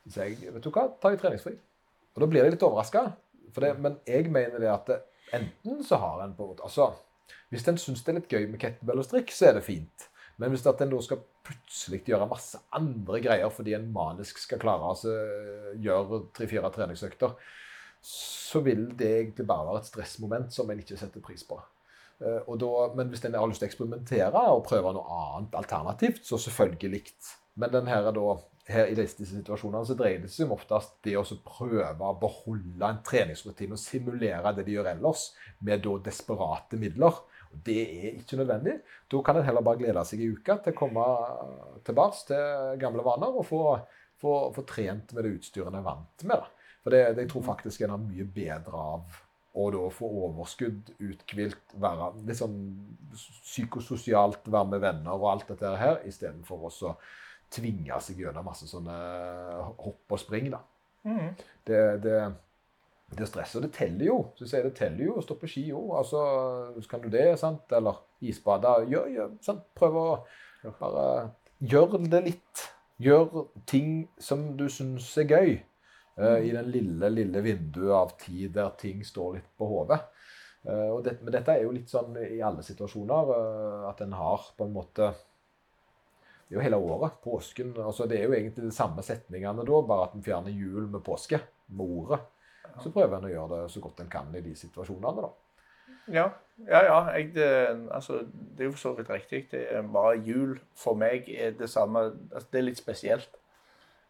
Så sier jeg vet du hva, ta jeg treningsfri. Og da blir jeg litt overraska. Men jeg mener det at det, enten så har en på en måte Altså, hvis en syns det er litt gøy med kettlebell og strikk, så er det fint. Men hvis at en da skal plutselig gjøre masse andre greier fordi en manisk skal klare å altså, gjøre tre-fire treningsøkter, så vil det egentlig bare være et stressmoment som en ikke setter pris på. Eh, da, men hvis en har lyst til å eksperimentere og prøve noe annet alternativt, så selvfølgelig. Men den her, er da, her i disse situasjonene så dreier det seg om oftest det å prøve å beholde en treningsrutine og simulere det de gjør ellers, med da desperate midler. Det er ikke nødvendig. Da kan en heller bare glede seg i uka til å komme tilbake til gamle vaner og få, få, få trent med det utstyret en er vant med. Da. For det, det jeg tror faktisk en har mye bedre av å da få overskudd, uthvilt, være litt sånn psykososialt, være med venner og alt dette her, istedenfor å tvinge seg gjennom masse sånne hopp og spring. da. Det, det, det stresset, og det teller jo. Så sier det teller jo å stå på ski jo. Altså, så kan du det, sant? Eller isbade. Gjør, gjør, sant? Prøv å bare gjøre det litt. Gjør ting som du syns er gøy. Uh, I den lille, lille vinduet av tid der ting står litt på hodet. Uh, det, men dette er jo litt sånn i alle situasjoner uh, at en har på en måte det er jo hele året. Påsken. altså Det er jo egentlig de samme setningene da, bare at en fjerner jul med påske. Med ordet. Så prøver en å gjøre det så godt en kan i de situasjonene. da. Ja, ja. ja jeg, det, altså, det er jo for så vidt riktig. Det er bare jul for meg er det samme altså, Det er litt spesielt.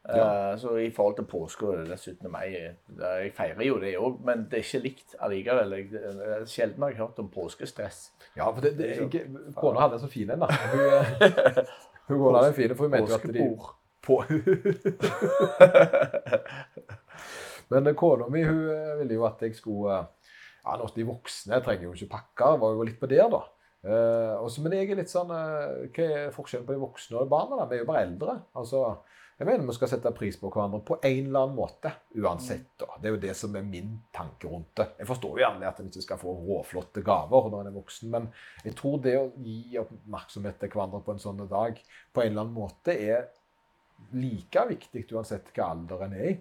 Ja. Uh, så i forhold til påske og den 17. mai eh, Jeg feirer jo det òg, men det er ikke likt allikevel. Jeg, det er sjelden har jeg hørt om påskestress. Ja, for det, det, jeg, Kona hadde en så fin en, da. Hun, hun, hun hun, for hun mente jo at de Påskebord. på Men kona mi hun eh, ville jo at jeg skulle eh, Ja, når de voksne trenger jo ikke pakke. Var jo litt på der, da. Eh, også, men jeg er litt sånn eh, Hva er forskjellen på de voksne og barna? da? Vi er jo bare eldre. Altså, jeg mener vi skal sette pris på hverandre på en eller annen måte. Uansett. da. Det er jo det som er min tanke rundt det. Jeg forstår jo gjerne at en ikke skal få råflotte gaver når en er voksen, men jeg tror det å gi oppmerksomhet til hverandre på en sånn dag på en eller annen måte er like viktig uansett hva alder en er i.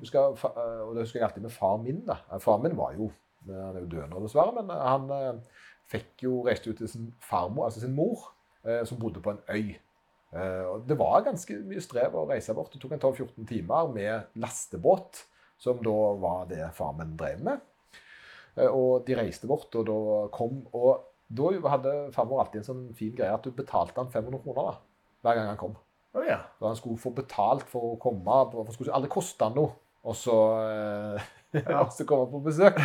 Du skal, eh, og det husker jeg alltid med far min. da. Far min var jo Han er jo død nå, dessverre, men han eh, fikk jo reiste ut til sin farmor, altså sin mor, eh, som bodde på en øy. Eh, og det var ganske mye strev å reise bort. Det tok en 12-14 timer med lastebåt, som da var det far min drev med. Eh, og de reiste bort, og da kom Og da hadde farmor alltid en sånn fin greie at du betalte han 500 kroner da, hver gang han kom. Å ja. Så han skulle få betalt for å komme. For det skulle aldri koste han noe. Og så, eh, og så komme på besøk.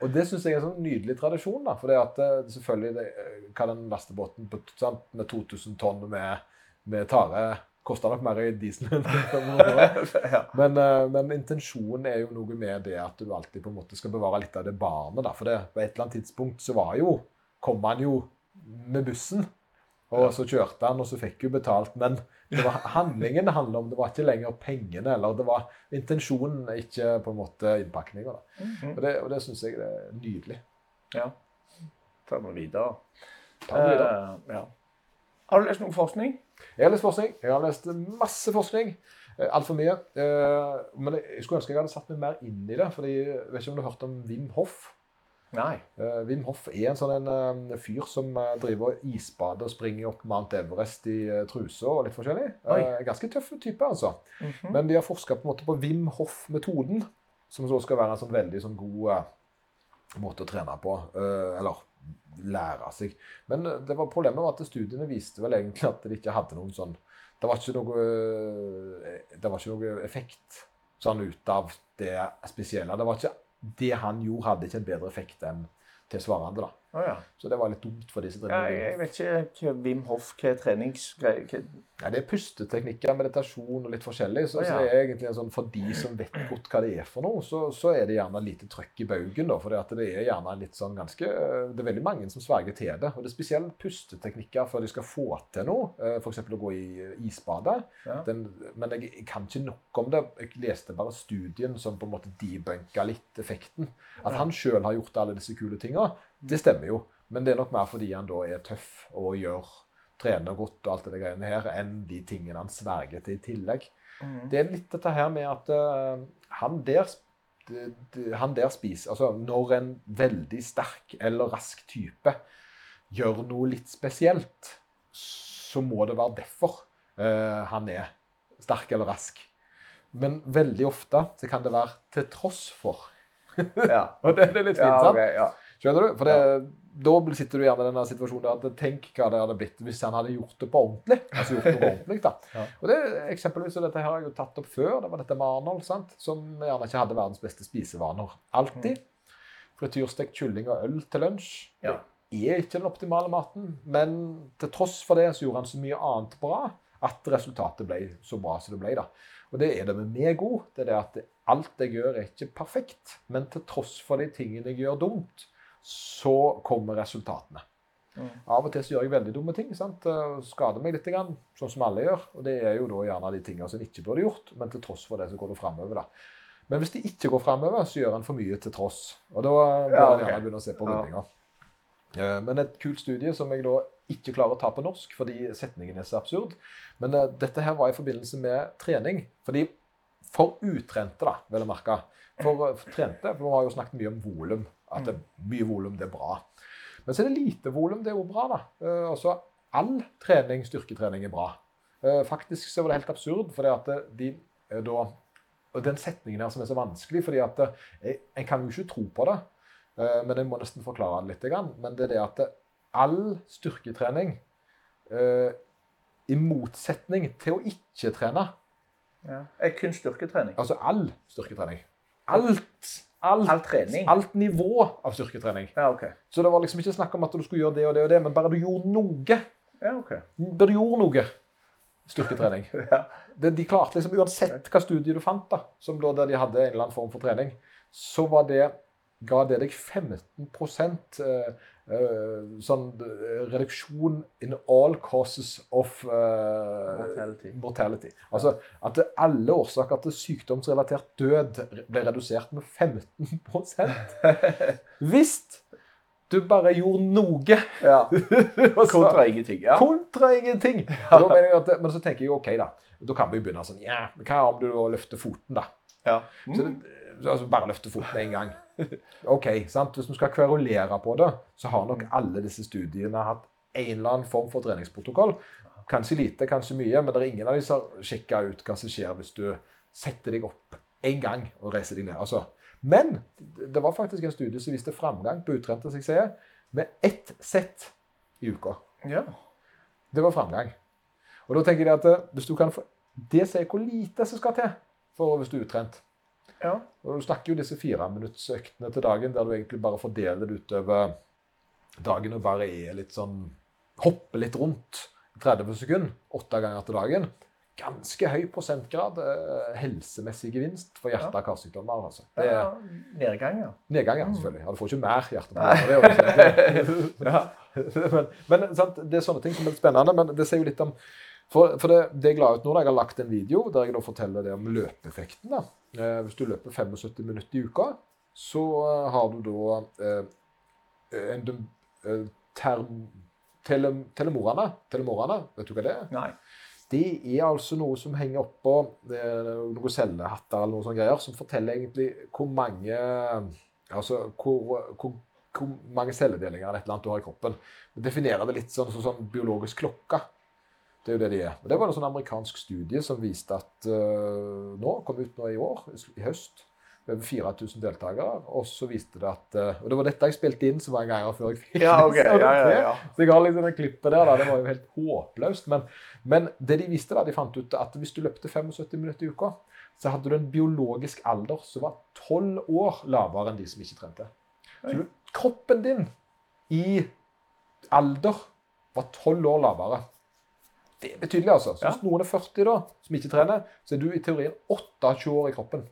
Og det syns jeg er en sånn nydelig tradisjon. da, For det at eh, selvfølgelig det, eh, kan den lastebåten sant, med 2000 tonn med, med tare koster nok mer i diesel enn ja. Men, eh, men intensjonen er jo noe med det at du alltid på en måte skal bevare litt av det barnet. da, For det, på et eller annet tidspunkt så var jo, kom han jo med bussen. Og så kjørte han, og så fikk jo betalt. Men det var handlingen det handla om. Det var ikke lenger pengene. eller det var intensjonen, ikke på en måte innpakninga. da. Og det, og det syns jeg er nydelig. ja. Ta det videre. Ta det videre. Eh, ja. Har du lest noe forskning? Jeg har lest forskning. Jeg har lest masse forskning. Eh, Altfor mye. Eh, Men jeg skulle ønske jeg hadde satt meg mer inn i det. fordi jeg vet ikke om du har hørt om Wim Hoff? Nei. Uh, Wim Hof er en sånn en, uh, fyr som uh, driver og isbader og springer opp Mount Everest i uh, truse og litt forskjellig. Ganske tøff type, altså. Mhm. Men de har forska på, på Wim Hof-metoden, som så skal være en sånn veldig sånn god måte å trene på. eller lære seg. Men det var problemet var at studiene viste vel egentlig at det ikke hadde noen sånn Det var ikke noe, det var ikke noe effekt sånn ut av det spesielle. Det var ikke det han gjorde, hadde ikke en bedre effekt enn tilsvarende. da. Ja. Så det var litt dumt for disse treningene. ja. Jeg vet ikke Wim Hof hva er treningsgreier hva- Ja, det er pusteteknikker, meditasjon og litt forskjellig. Så, Å, så det er egentlig en sånn, For de som vet godt hva det er for noe, så, så er det gjerne lite trøkk i baugen. For det, er gjerne litt sånn ganske Det er veldig mange som sverger til det. Og det er spesielt pusteteknikker før de skal få til noe. eh, F.eks. å gå i isbadet. Ja. Den, men jeg, jeg kan ikke nok om det. Jeg leste bare studien som på en måte debunka litt effekten. At han sjøl har gjort alle disse kule tinga, det stemmer jo. Men det er nok mer fordi han da er tøff og gjør trener godt og alt det greiene her, enn de tingene han sverger til i tillegg. Mm. Det er litt dette her med at uh, han der de, det- han der spiser Altså, når en veldig sterk eller rask type gjør noe litt spesielt, så må det være derfor uh, han er sterk eller rask. Men veldig ofte så kan det være til tross for. Ja. Og det, det er litt fint, Ja, sant? ok, ja. Skjønner du? For det, da sitter du gjerne i denne situasjonen at tenk hva det hadde blitt hvis han hadde gjort det på ordentlig. Altså gjort noe ordentlig da. Ja. Og det, eksempelvis, og dette her har jeg jo tatt opp før, det var dette med Arnold, sant? som gjerne ikke hadde verdens beste spisevaner. Alltid. Frityrstekt kylling og øl til lunsj. Ja. Det er ikke den optimale maten, men til tross for det så gjorde han så mye annet bra at resultatet ble så bra som det ble. da. Og det er det med meg òg. Det er det at alt jeg gjør, er ikke perfekt. Men til tross for de tingene jeg gjør dumt, så kommer resultatene. Mm. Av og til så gjør jeg veldig dumme ting. sant? Eh, Skader meg litt, sånn som alle gjør. Og det er jo da gjerne de tingene som en ikke burde gjort, men til tross for det så går det framover. Men hvis det ikke går framover, så gjør en for mye til tross. Og da bør Ja, en gjerne begynne å se på Ja. Eh, Men et kult studie som jeg da ikke klarer å ta på norsk fordi setningen er så absurd. Men uh, dette her var i forbindelse med trening. Fordi for utrente, da, vil jeg merke. For, for trente, for vi har jo snakket mye om volum. At det, er mye volum, det er bra. Men så er det lite volum, det er jo bra, da. Eh, altså, all trening, styrketrening, er bra. Eh, faktisk så var det helt absurd, fordi at eh, de eh, da Og den setningen her som er så vanskelig, fordi at jeg, jeg kan jo ikke tro på det. Eh, Men jeg må nesten forklare det litt. Men det er det at all styrketrening, i motsetning til å ikke trene Ja. Er kun styrketrening. Altså all styrketrening. Alt, alt, All trening. alt nivå av styrketrening. Ja, okay. Så det var liksom ikke snakk om at du skulle gjøre det og det og det, men bare du gjorde noe. Ja, okay. Bare du gjorde noe styrketrening. Ja. Det, de klarte liksom, Uansett hva studie du fant, da, som da der de hadde en eller annen form for trening, så var det, ga det deg 15 eh, Uh, sånn eh, reduksjon in all causes of uh, Mortality. mortality. Altså at alle årsaker til sykdomsrelatert død ble redusert med 15% Hvis du bare gjorde noe Ja. Kontra ingenting. Ja. Kontra ingenting. Og mener jeg at, men så tenker jeg OK, da. Da kan vi jo begynne sånn Ja, men hva om du løfter foten, da? ja. Så det, altså bare løfte foten en gang. OK, sant? Hvis vi skal kverulere på det, så har nok alle disse studiene hatt en eller annen form for treningsprotokoll. Kanskje lite, kanskje mye, men det er ingen av de som har sjekka ut hva som skjer hvis du setter deg opp en gang og reiser deg ned. Altså. Men det var faktisk en studie som viste framgang på utrente, suksesser med ett sett i uka. ja. Det var framgang. Og da tenker jeg at eh, hvis du kan få Det sier hvor lite som skal til for hvis du er utrent. Ja. Og Du snakker jo disse fireminuttsøktene til dagen der du egentlig bare fordeler det utover dagen og er litt sånn Hopper litt rundt i 30 sekunder åtte ganger til dagen. Ganske høy prosentgrad eh, helsemessig gevinst for hjerte- og karsykdommer. Altså. Det er ja. Nedgang, ja. nedgang, ja, selvfølgelig. Ja, du får ikke mer hjerteproblemer. ja. men men sant, det er sånne ting som er litt spennende. Men det sier jo litt om For, for det, det jeg la ut nå, da, jeg har lagt en video der jeg da forteller det om løpeeffekten. da. Eh, hvis du løper 75 minutter i uka, så eh, har du da eh, en eh, term, tele, telemorene. Telemorene, vet du hva det er? Nei. Det er altså noe som henger oppå eh, noen cellehatter eller noe sånt greier, som forteller egentlig hvor mange Altså hvor, hvor hvor mange celledelinger eller et eller annet du har i kroppen. Definerer det litt sånn som sånn, biologisk klokke. Det er jo det de er. Og det var en sånn amerikansk studie som viste at uh, nå, kom ut nå i år, i høst, over 4000 deltakere. Og så viste det at uh, Og det var dette jeg spilte inn så mange ganger før jeg fikk ja, okay. ja, ja, ja. Så jeg har liksom det klippet der. Da. Det var jo helt håpløst. Men, men, det de viste, da, de fant ut at hvis du løpte 75 minutter i uka, så hadde du en biologisk alder som var 12 år lavere enn de som ikke trente. Så du, kroppen din i alder var 12 år lavere. Det er betydelig, altså. Så hvis noen er 40 da, som ikke trener, så er du i teorien 28 år i kroppen.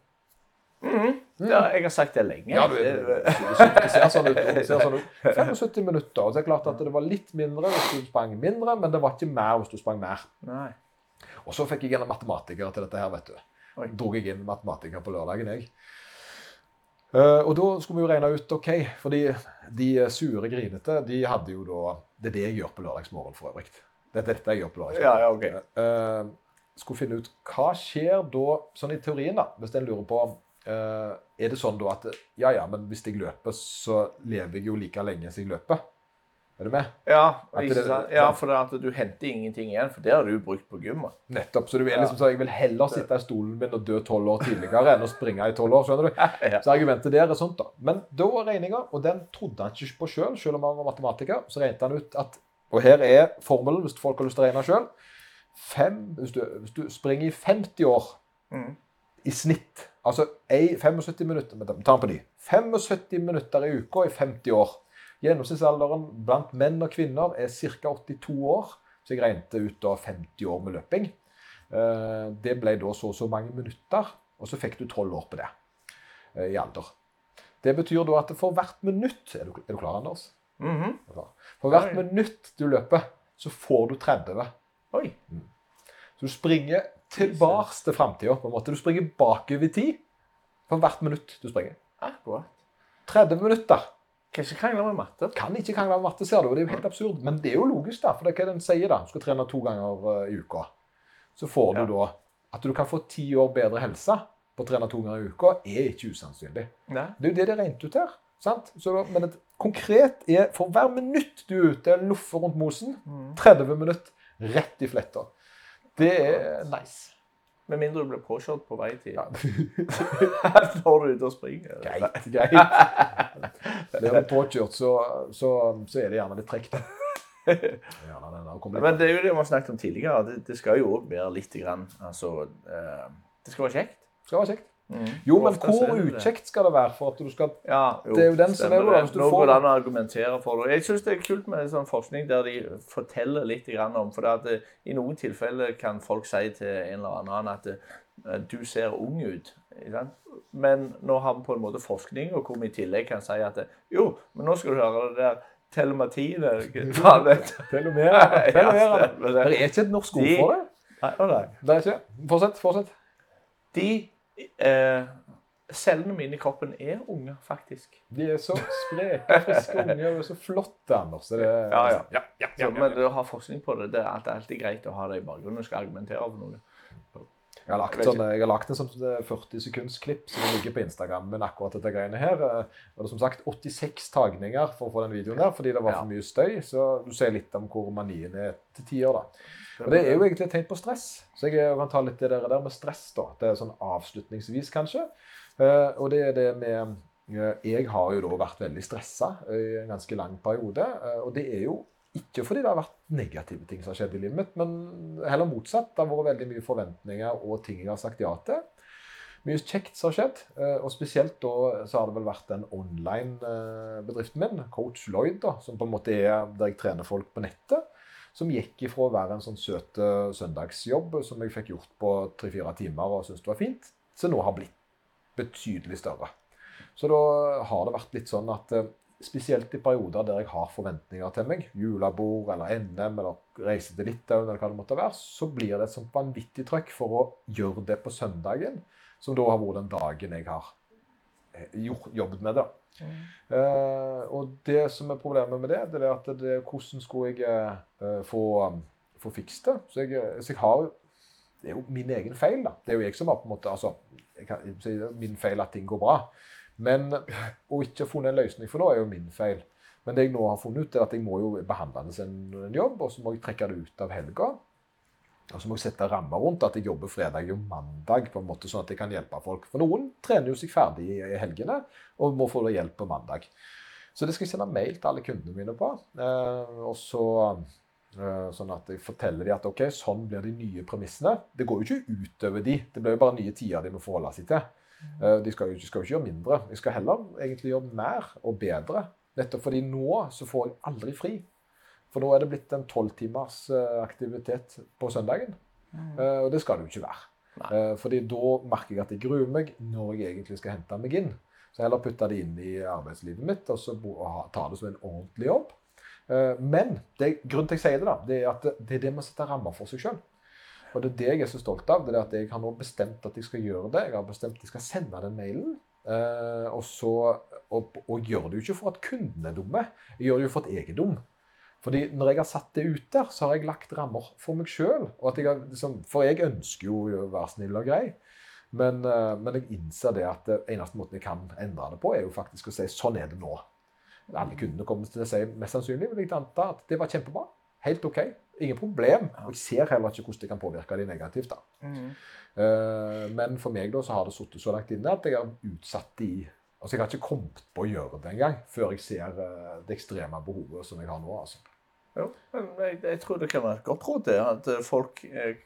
Mm -hmm. ja, jeg har sagt det lenge. Ja, du, du, ser sånn ut. Du ser sånn ut. 75 minutter. og så er det klart at Det var litt mindre hvis du sprang mindre, men det var ikke mer hvis du sprang mer. Nei. Og så fikk jeg en matematiker til dette her, vet du. Oi. Drog jeg inn matematiker på lørdagen, jeg. Uh, og da skulle vi jo regne ut OK, fordi de sure grinete, de hadde jo da Det er det jeg gjør på lørdagsmorgen for øvrig. Det er dette jeg gjør på. Ja, ja, okay. uh, skulle finne ut hva skjer da, sånn i teorien, da, hvis en lurer på uh, Er det sånn da at ja, ja, men hvis jeg løper, så lever jeg jo like lenge som jeg løper? Er du med? Ja, det, ja for at du henter ingenting igjen, for det har du brukt på gymmet. Nettopp. Så du vil liksom så jeg vil heller sitte i stolen min og dø tolv år tidligere enn å springe i tolv år. skjønner du? Så argumentet der er sånt, da. Men da var regninga, og den trodde han ikke på sjøl, selv, selv om han var matematiker, så regnet han ut at Og her er formelen, hvis folk har lyst til å regne sjøl. Hvis, hvis, du springer i 50 år mm. i snitt, altså 75 minutter Ta den på de. 75 minutter i uka i 50 år Gjennomsnittsalderen blant menn og kvinner er ca. 82 år. Så jeg regnet ut da 50 år med løping. Eh, det ble da så og så mange minutter, og så fikk du 12 år på det eh, i alder. Det betyr da at for hvert minutt Er du, er du klar, Anders? Mm -hmm. For hvert minutt du løper, så får du 30. Oi. Mm. Så du springer tilbake til framtida. Du springer bakover i tid for hvert minutt du springer. Akkurat. 30 minutter. Kan ikke krangle med matte. Kan ikke krangle med matte, ser du. Det er jo helt absurd. Men det er jo logisk, da. For det er hva den sier, da. Du skal trene to ganger uh, i uka. Så får du ja. da At du kan få ti år bedre helse på å trene to ganger i uka, er ikke usannsynlig. Nei. Det er jo det de regnet ut her. sant? Da, men et, konkret er for hver minutt du er ute og loffer rundt mosen, 30 mm. minutter rett i fletta. Det er nice. Med mindre du blir påkjørt på vei til ja. Når du er ute og springer. Greit, greit. Blir du påkjørt, så, så, så, er det gjerne litt trekk. Men det er jo det vi har snakket om tidligere. Det, det skal jo òg være litt grann, altså, uh, Det skal være kjekt. Det skal være kjekt. Mm. Jo, men hvor ukjekt skal det være for at du skal ja, jo, Det er jo den som er Hvis du Nå går det an å argumentere for det. Jeg syns det er kult med sånn forskning der de forteller litt om For det at i noen tilfeller kan folk si til en eller annen at eh, du ser ung ut. Men nå har vi på en måte forskning og hvor vi i tillegg kan si at jo, men nå skal du høre det der telematiene Telomere. Det er ikke et norsk ord for det. Nei, det er ikke. Fortsett. Fortsett. De eh, Cellene mine i kroppen er unge, faktisk. De er så spreke, friske unge og så flotte, Anders. Det er, ja, ja. ja, ja, ja men du har forskning på det. Det er alltid greit å ha det i bakgrunnen når du skal argumentere for noe. Jeg har lagt, sånn, jeg har lagt en sånn 40 sekunds klipp som ligger på Instagram men akkurat dette greiene her. Og det er som sagt 86 tagninger for å få den videoen der, fordi det var for mye støy. Så du ser litt om hvor manien er til tider, da. Og Det er jo egentlig et tegn på stress. Så jeg kan ta litt det der med stress. da. Det er sånn avslutningsvis, kanskje. Og det er det med Jeg har jo da vært veldig stressa i en ganske lang periode. Og det er jo ikke fordi det har vært negative ting som har skjedd i livet mitt, men heller motsatt. Det har vært veldig mye forventninger og ting jeg har sagt ja til. Mye kjekt som har skjedd. Og spesielt da så har det vel vært den online-bedriften min, Coach Lloyd, da, som på en måte er der jeg trener folk på nettet som gikk ifra å være en sånn søt eh, søndagsjobb som jeg fikk gjort på tre-fire timer og syntes det var fint, til nå har blitt betydelig større. Så da har det vært litt sånn at eh, spesielt i perioder der jeg har forventninger til meg, julebord eller NM eller reise til Litauen eller hva det måtte være, så blir det et sånt vanvittig trøkk for å gjøre det på søndagen, som da har vært den dagen jeg har eh, jobbet med det. Uh, og det som er problemet med det, det er at det, hvordan skulle jeg uh, få, um, få fikst det? Så jeg, så jeg, har Det er jo min egen feil, da. Det er jo jeg som har på en måte altså, kan, Min feil at ting går bra. Men å ikke ha funnet en løsning for nå er jo min feil. Men det jeg nå har funnet ut, er at jeg må jo behandle det som en, jobb, og så må jeg trekke det ut av helga. Og så må jeg sette rammer rundt at jeg jobber fredag og mandag, på en måte, sånn at jeg kan hjelpe folk. For noen trener jo seg ferdig i i helgene og må få hjelp på mandag. Så det skal jeg sende mail til alle kundene mine på. Eh, og så eh, Sånn at jeg forteller dem at ok, sånn blir de nye premissene. Det går jo ikke utover de, det blir jo bare nye tider de må forholde seg til. Eh, de skal jo, skal jo ikke gjøre mindre. Jeg skal heller egentlig gjøre mer og bedre. Nettopp fordi nå så får jeg aldri fri. For nå er det blitt en tolvtimers aktivitet på søndagen. Mm. Og det skal det jo ikke være. Nei. Eh, Fordi da merker jeg at jeg gruer meg når jeg egentlig skal hente meg inn. Så jeg heller putte det inn i arbeidslivet mitt og så ta det som en ordentlig jobb. Eh, Men det, grunnen til at jeg sier det, da, det er at det, det er det med å sette rammer for seg sjøl. Og det er det jeg er så stolt av. det er at Jeg har nå bestemt at jeg skal gjøre det. Jeg har bestemt at jeg skal sende den mailen. Eh, og, så, og, og gjør det jo ikke for at kundene er dumme. Jeg gjør det jo for at jeg er dum. Fordi når jeg har satt det ut der, så har jeg lagt rammer for meg sjøl. Liksom, for jeg ønsker jo å være snill og grei. Men, eh, men jeg innser det at det eneste måten jeg kan endre det på, er jo faktisk å si sånn er det nå. Alle kundene kommer til å si mest sannsynlig vil jeg anta at det var kjempebra. Helt OK. Ingen problem. Og jeg ser heller ikke hvordan det kan påvirke de negativt. Mhm. Eh, Men for meg da så har det sittet så langt inne at jeg har utsatt det i Altså Jeg har ikke kommet på å gjøre det engang før jeg ser uh, det ekstreme behovet som jeg har nå. altså. Jo, men jeg, jeg tror det kan være et godt råd det, at eh, folk eh,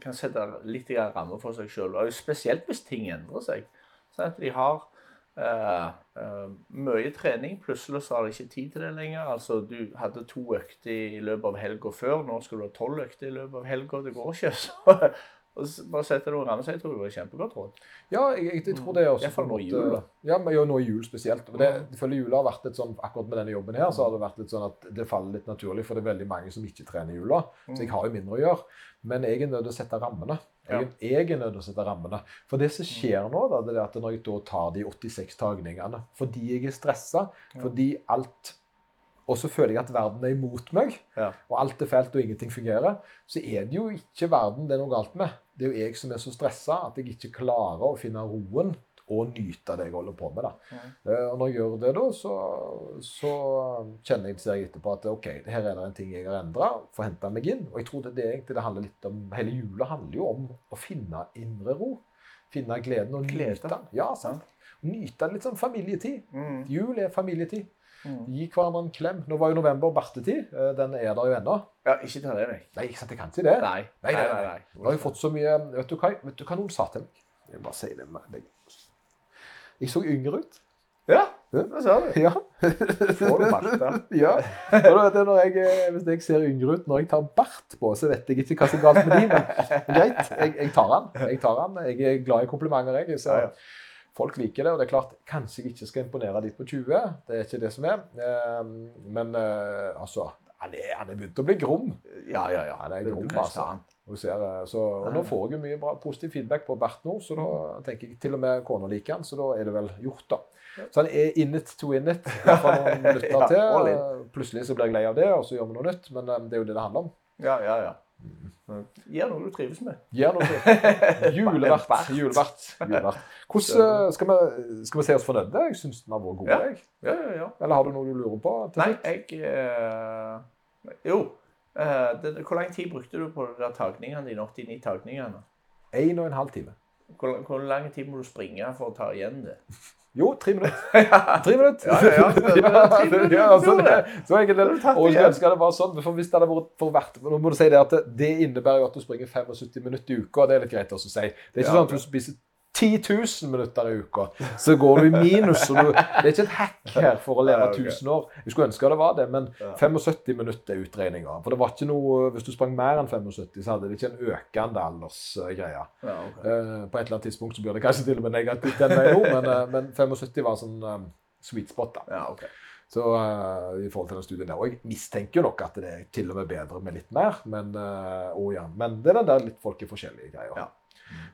kan sette litt rammer for seg sjøl. Spesielt hvis ting endrer seg. Sånn at de har eh, uh, mye trening, plutselig så har de ikke tid til det lenger. Altså, Du hadde to økter i løpet av helga før, nå skal du ha tolv økter i løpet av helga. Det går ikke. Så, og så bare setter noen rammer. Så jeg tror det var kjempegodt råd. Ja, jeg, jeg, jeg tror det er også Iallfall nå i jul, da. Ja, men jo, nå i jul spesielt. Og det, føler jula har vært litt sånn, Akkurat med denne jobben her, så har det vært litt sånn at det faller litt naturlig, for det er veldig mange som ikke trener i jula. Så jeg har jo mindre å gjøre. Men jeg er nødt til å sette rammene. Jeg, jeg er nødt til å sette rammene. For det som skjer nå, da, det er at når jeg da tar de 86 tagningene fordi jeg er stressa, fordi alt og så føler jeg at verden er imot meg, Ja. og alt er fælt og ingenting fungerer, så er det jo ikke verden det er noe galt med. Det er jo jeg som er så stressa at jeg ikke klarer å finne roen og nyte det jeg holder på med. da. Eh, Og når jeg gjør det, da, så, så kjenner jeg ser jeg etterpå at ok, her er det en ting jeg har endra, Få henta meg inn. Og jeg tror det det egentlig det handler litt om. Hele jula handler jo om å finne indre ro. Finne gleden og nyte den. Ja, sant. Nyte litt sånn familietid. Mm. Jul er familietid. Mm. Gi hverandre en klem. Nå var jo november bartetid. Eh, Den er der jo ennå. Ja, ikke ta det nei. Nei, ikke sant, jeg kan ikke det. Nei. Nei, nei, nei. Nå har jeg fått så mye Vet du hva, vet du hva noen sa til meg? Jeg bare sier det med deg. Jeg så yngre ut. Ja, det sa du. Ja. Får du bart, da? ja. Jeg, eh, hvis jeg ser yngre ut når jeg tar bart på, så vet jeg ikke hva som er galt med de, men men greit, jeg, jeg tar den. Jeg tar den. Jeg er glad i komplimenter, jeg. Så Ja, ja. Folk liker det, og det er klart, kanskje jeg ikke skal imponere de på 20, det er ikke det som er. Eh, Men eh, altså, han er, han er begynt å bli grom. Ja, ja, ja. Han er grom, altså. Ser, eh, så, og nå får jeg jo mye bra, positiv feedback på Bert nå, så da tenker jeg til og med kona liker han, så da er det vel gjort, da. Så han er in it to in it. Noen Ja, til. Plutselig så blir jeg lei av det, og så gjør vi noe nytt. Men eh, det er jo det det handler om. Ja, ja, ja. Gjør noe du trives med. Gjør noe du Julevert. Julevert. Julevert. Hvordan eh, skal vi, skal vi se oss fornøyde? Jeg syns den har vært god. Ja. jeg. Ja, ja, ja. Eller har du noe du lurer på? til Nei, jeg eh, Jo. eh, det, hvor lang tid brukte du på de der tagningene dine? 89 tagningene? En og en halv time. Hvor, hvor lang tid må du springe for å ta igjen det? Jo, tre minutter. Tre minutter. Ja, ja, ja. Minutter. ja, altså, det, så enkelt er det. Og jeg det var sånn, for hvis det hadde vært for hvert Nå må du si det at det, innebærer jo at du springer 75 minutter i uka, og det er litt greit å si. Det er ikke sånn at du spiser 10 000 minutter i uka, så går du i minus. Du, det er ikke et hack her for å leve Ja, 1000 år. Jeg skulle ønske det var det, men 75 minutter er utregninga. For det var ikke noe Hvis du sprang mer enn 75, så hadde det ikke en økende aldersgreie. Ja, ok. Eh, på et eller annet tidspunkt så blir det kanskje til og med negativt den veien òg, men, eh, men 75 var sånn eh, sweet spot. da. Ja, ok. Så uh, i forhold til den studien der. Og jeg mistenker nok at det er til og med bedre med litt mer, men, uh, ja. men det er den der litt folk er forskjellige greier. Ja.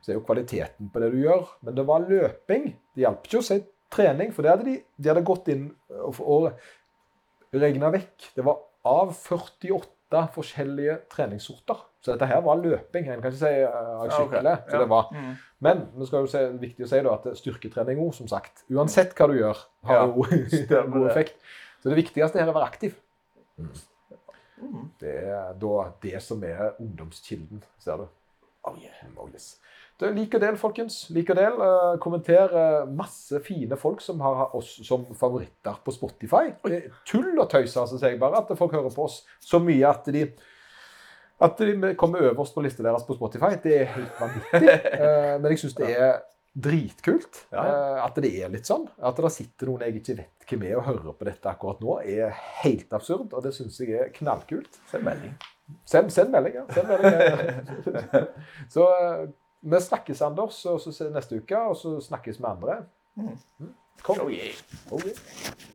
Så det er jo kvaliteten på det du gjør. Men det var løping. Det hjalp ikke å si trening, for det hadde de, de hadde gått inn og, og regna vekk. Det var av 48 forskjellige treningssorter. Så dette her var løping. En kan ikke si uh, jeg Ja, okay. Så Ja. det var. Mm. Men det skal jo si, viktig å si da, at styrketrening òg, som sagt, uansett hva du gjør, har Ja, jo god effekt. Så det viktigste her er å være aktiv. Mm. Det er da det som er ungdomskilden, ser du. Oh, yeah. Oh, yes. Det er like del, folkens. Like del. Eh, kommenter eh, masse fine folk som har oss som favoritter på Spotify. Det er tull og tøys, altså, sier jeg bare, at folk hører på oss så mye at de at de kommer øverst på lista deres på Spotify. Det er helt vanvittig. Eh, men jeg syns det er dritkult Ja. eh, at det er litt sånn. At det sitter noen jeg ikke vet hvem er og hører på dette akkurat nå, er helt absurd. Og det syns jeg er knallkult. Send melding. Send, send melding, ja. Send melding, ja. så eh, vi snakkes, Anders, og så ses neste uke, og så snakkes vi andre. Mm. Kom. Oh, yeah. Oh, yeah.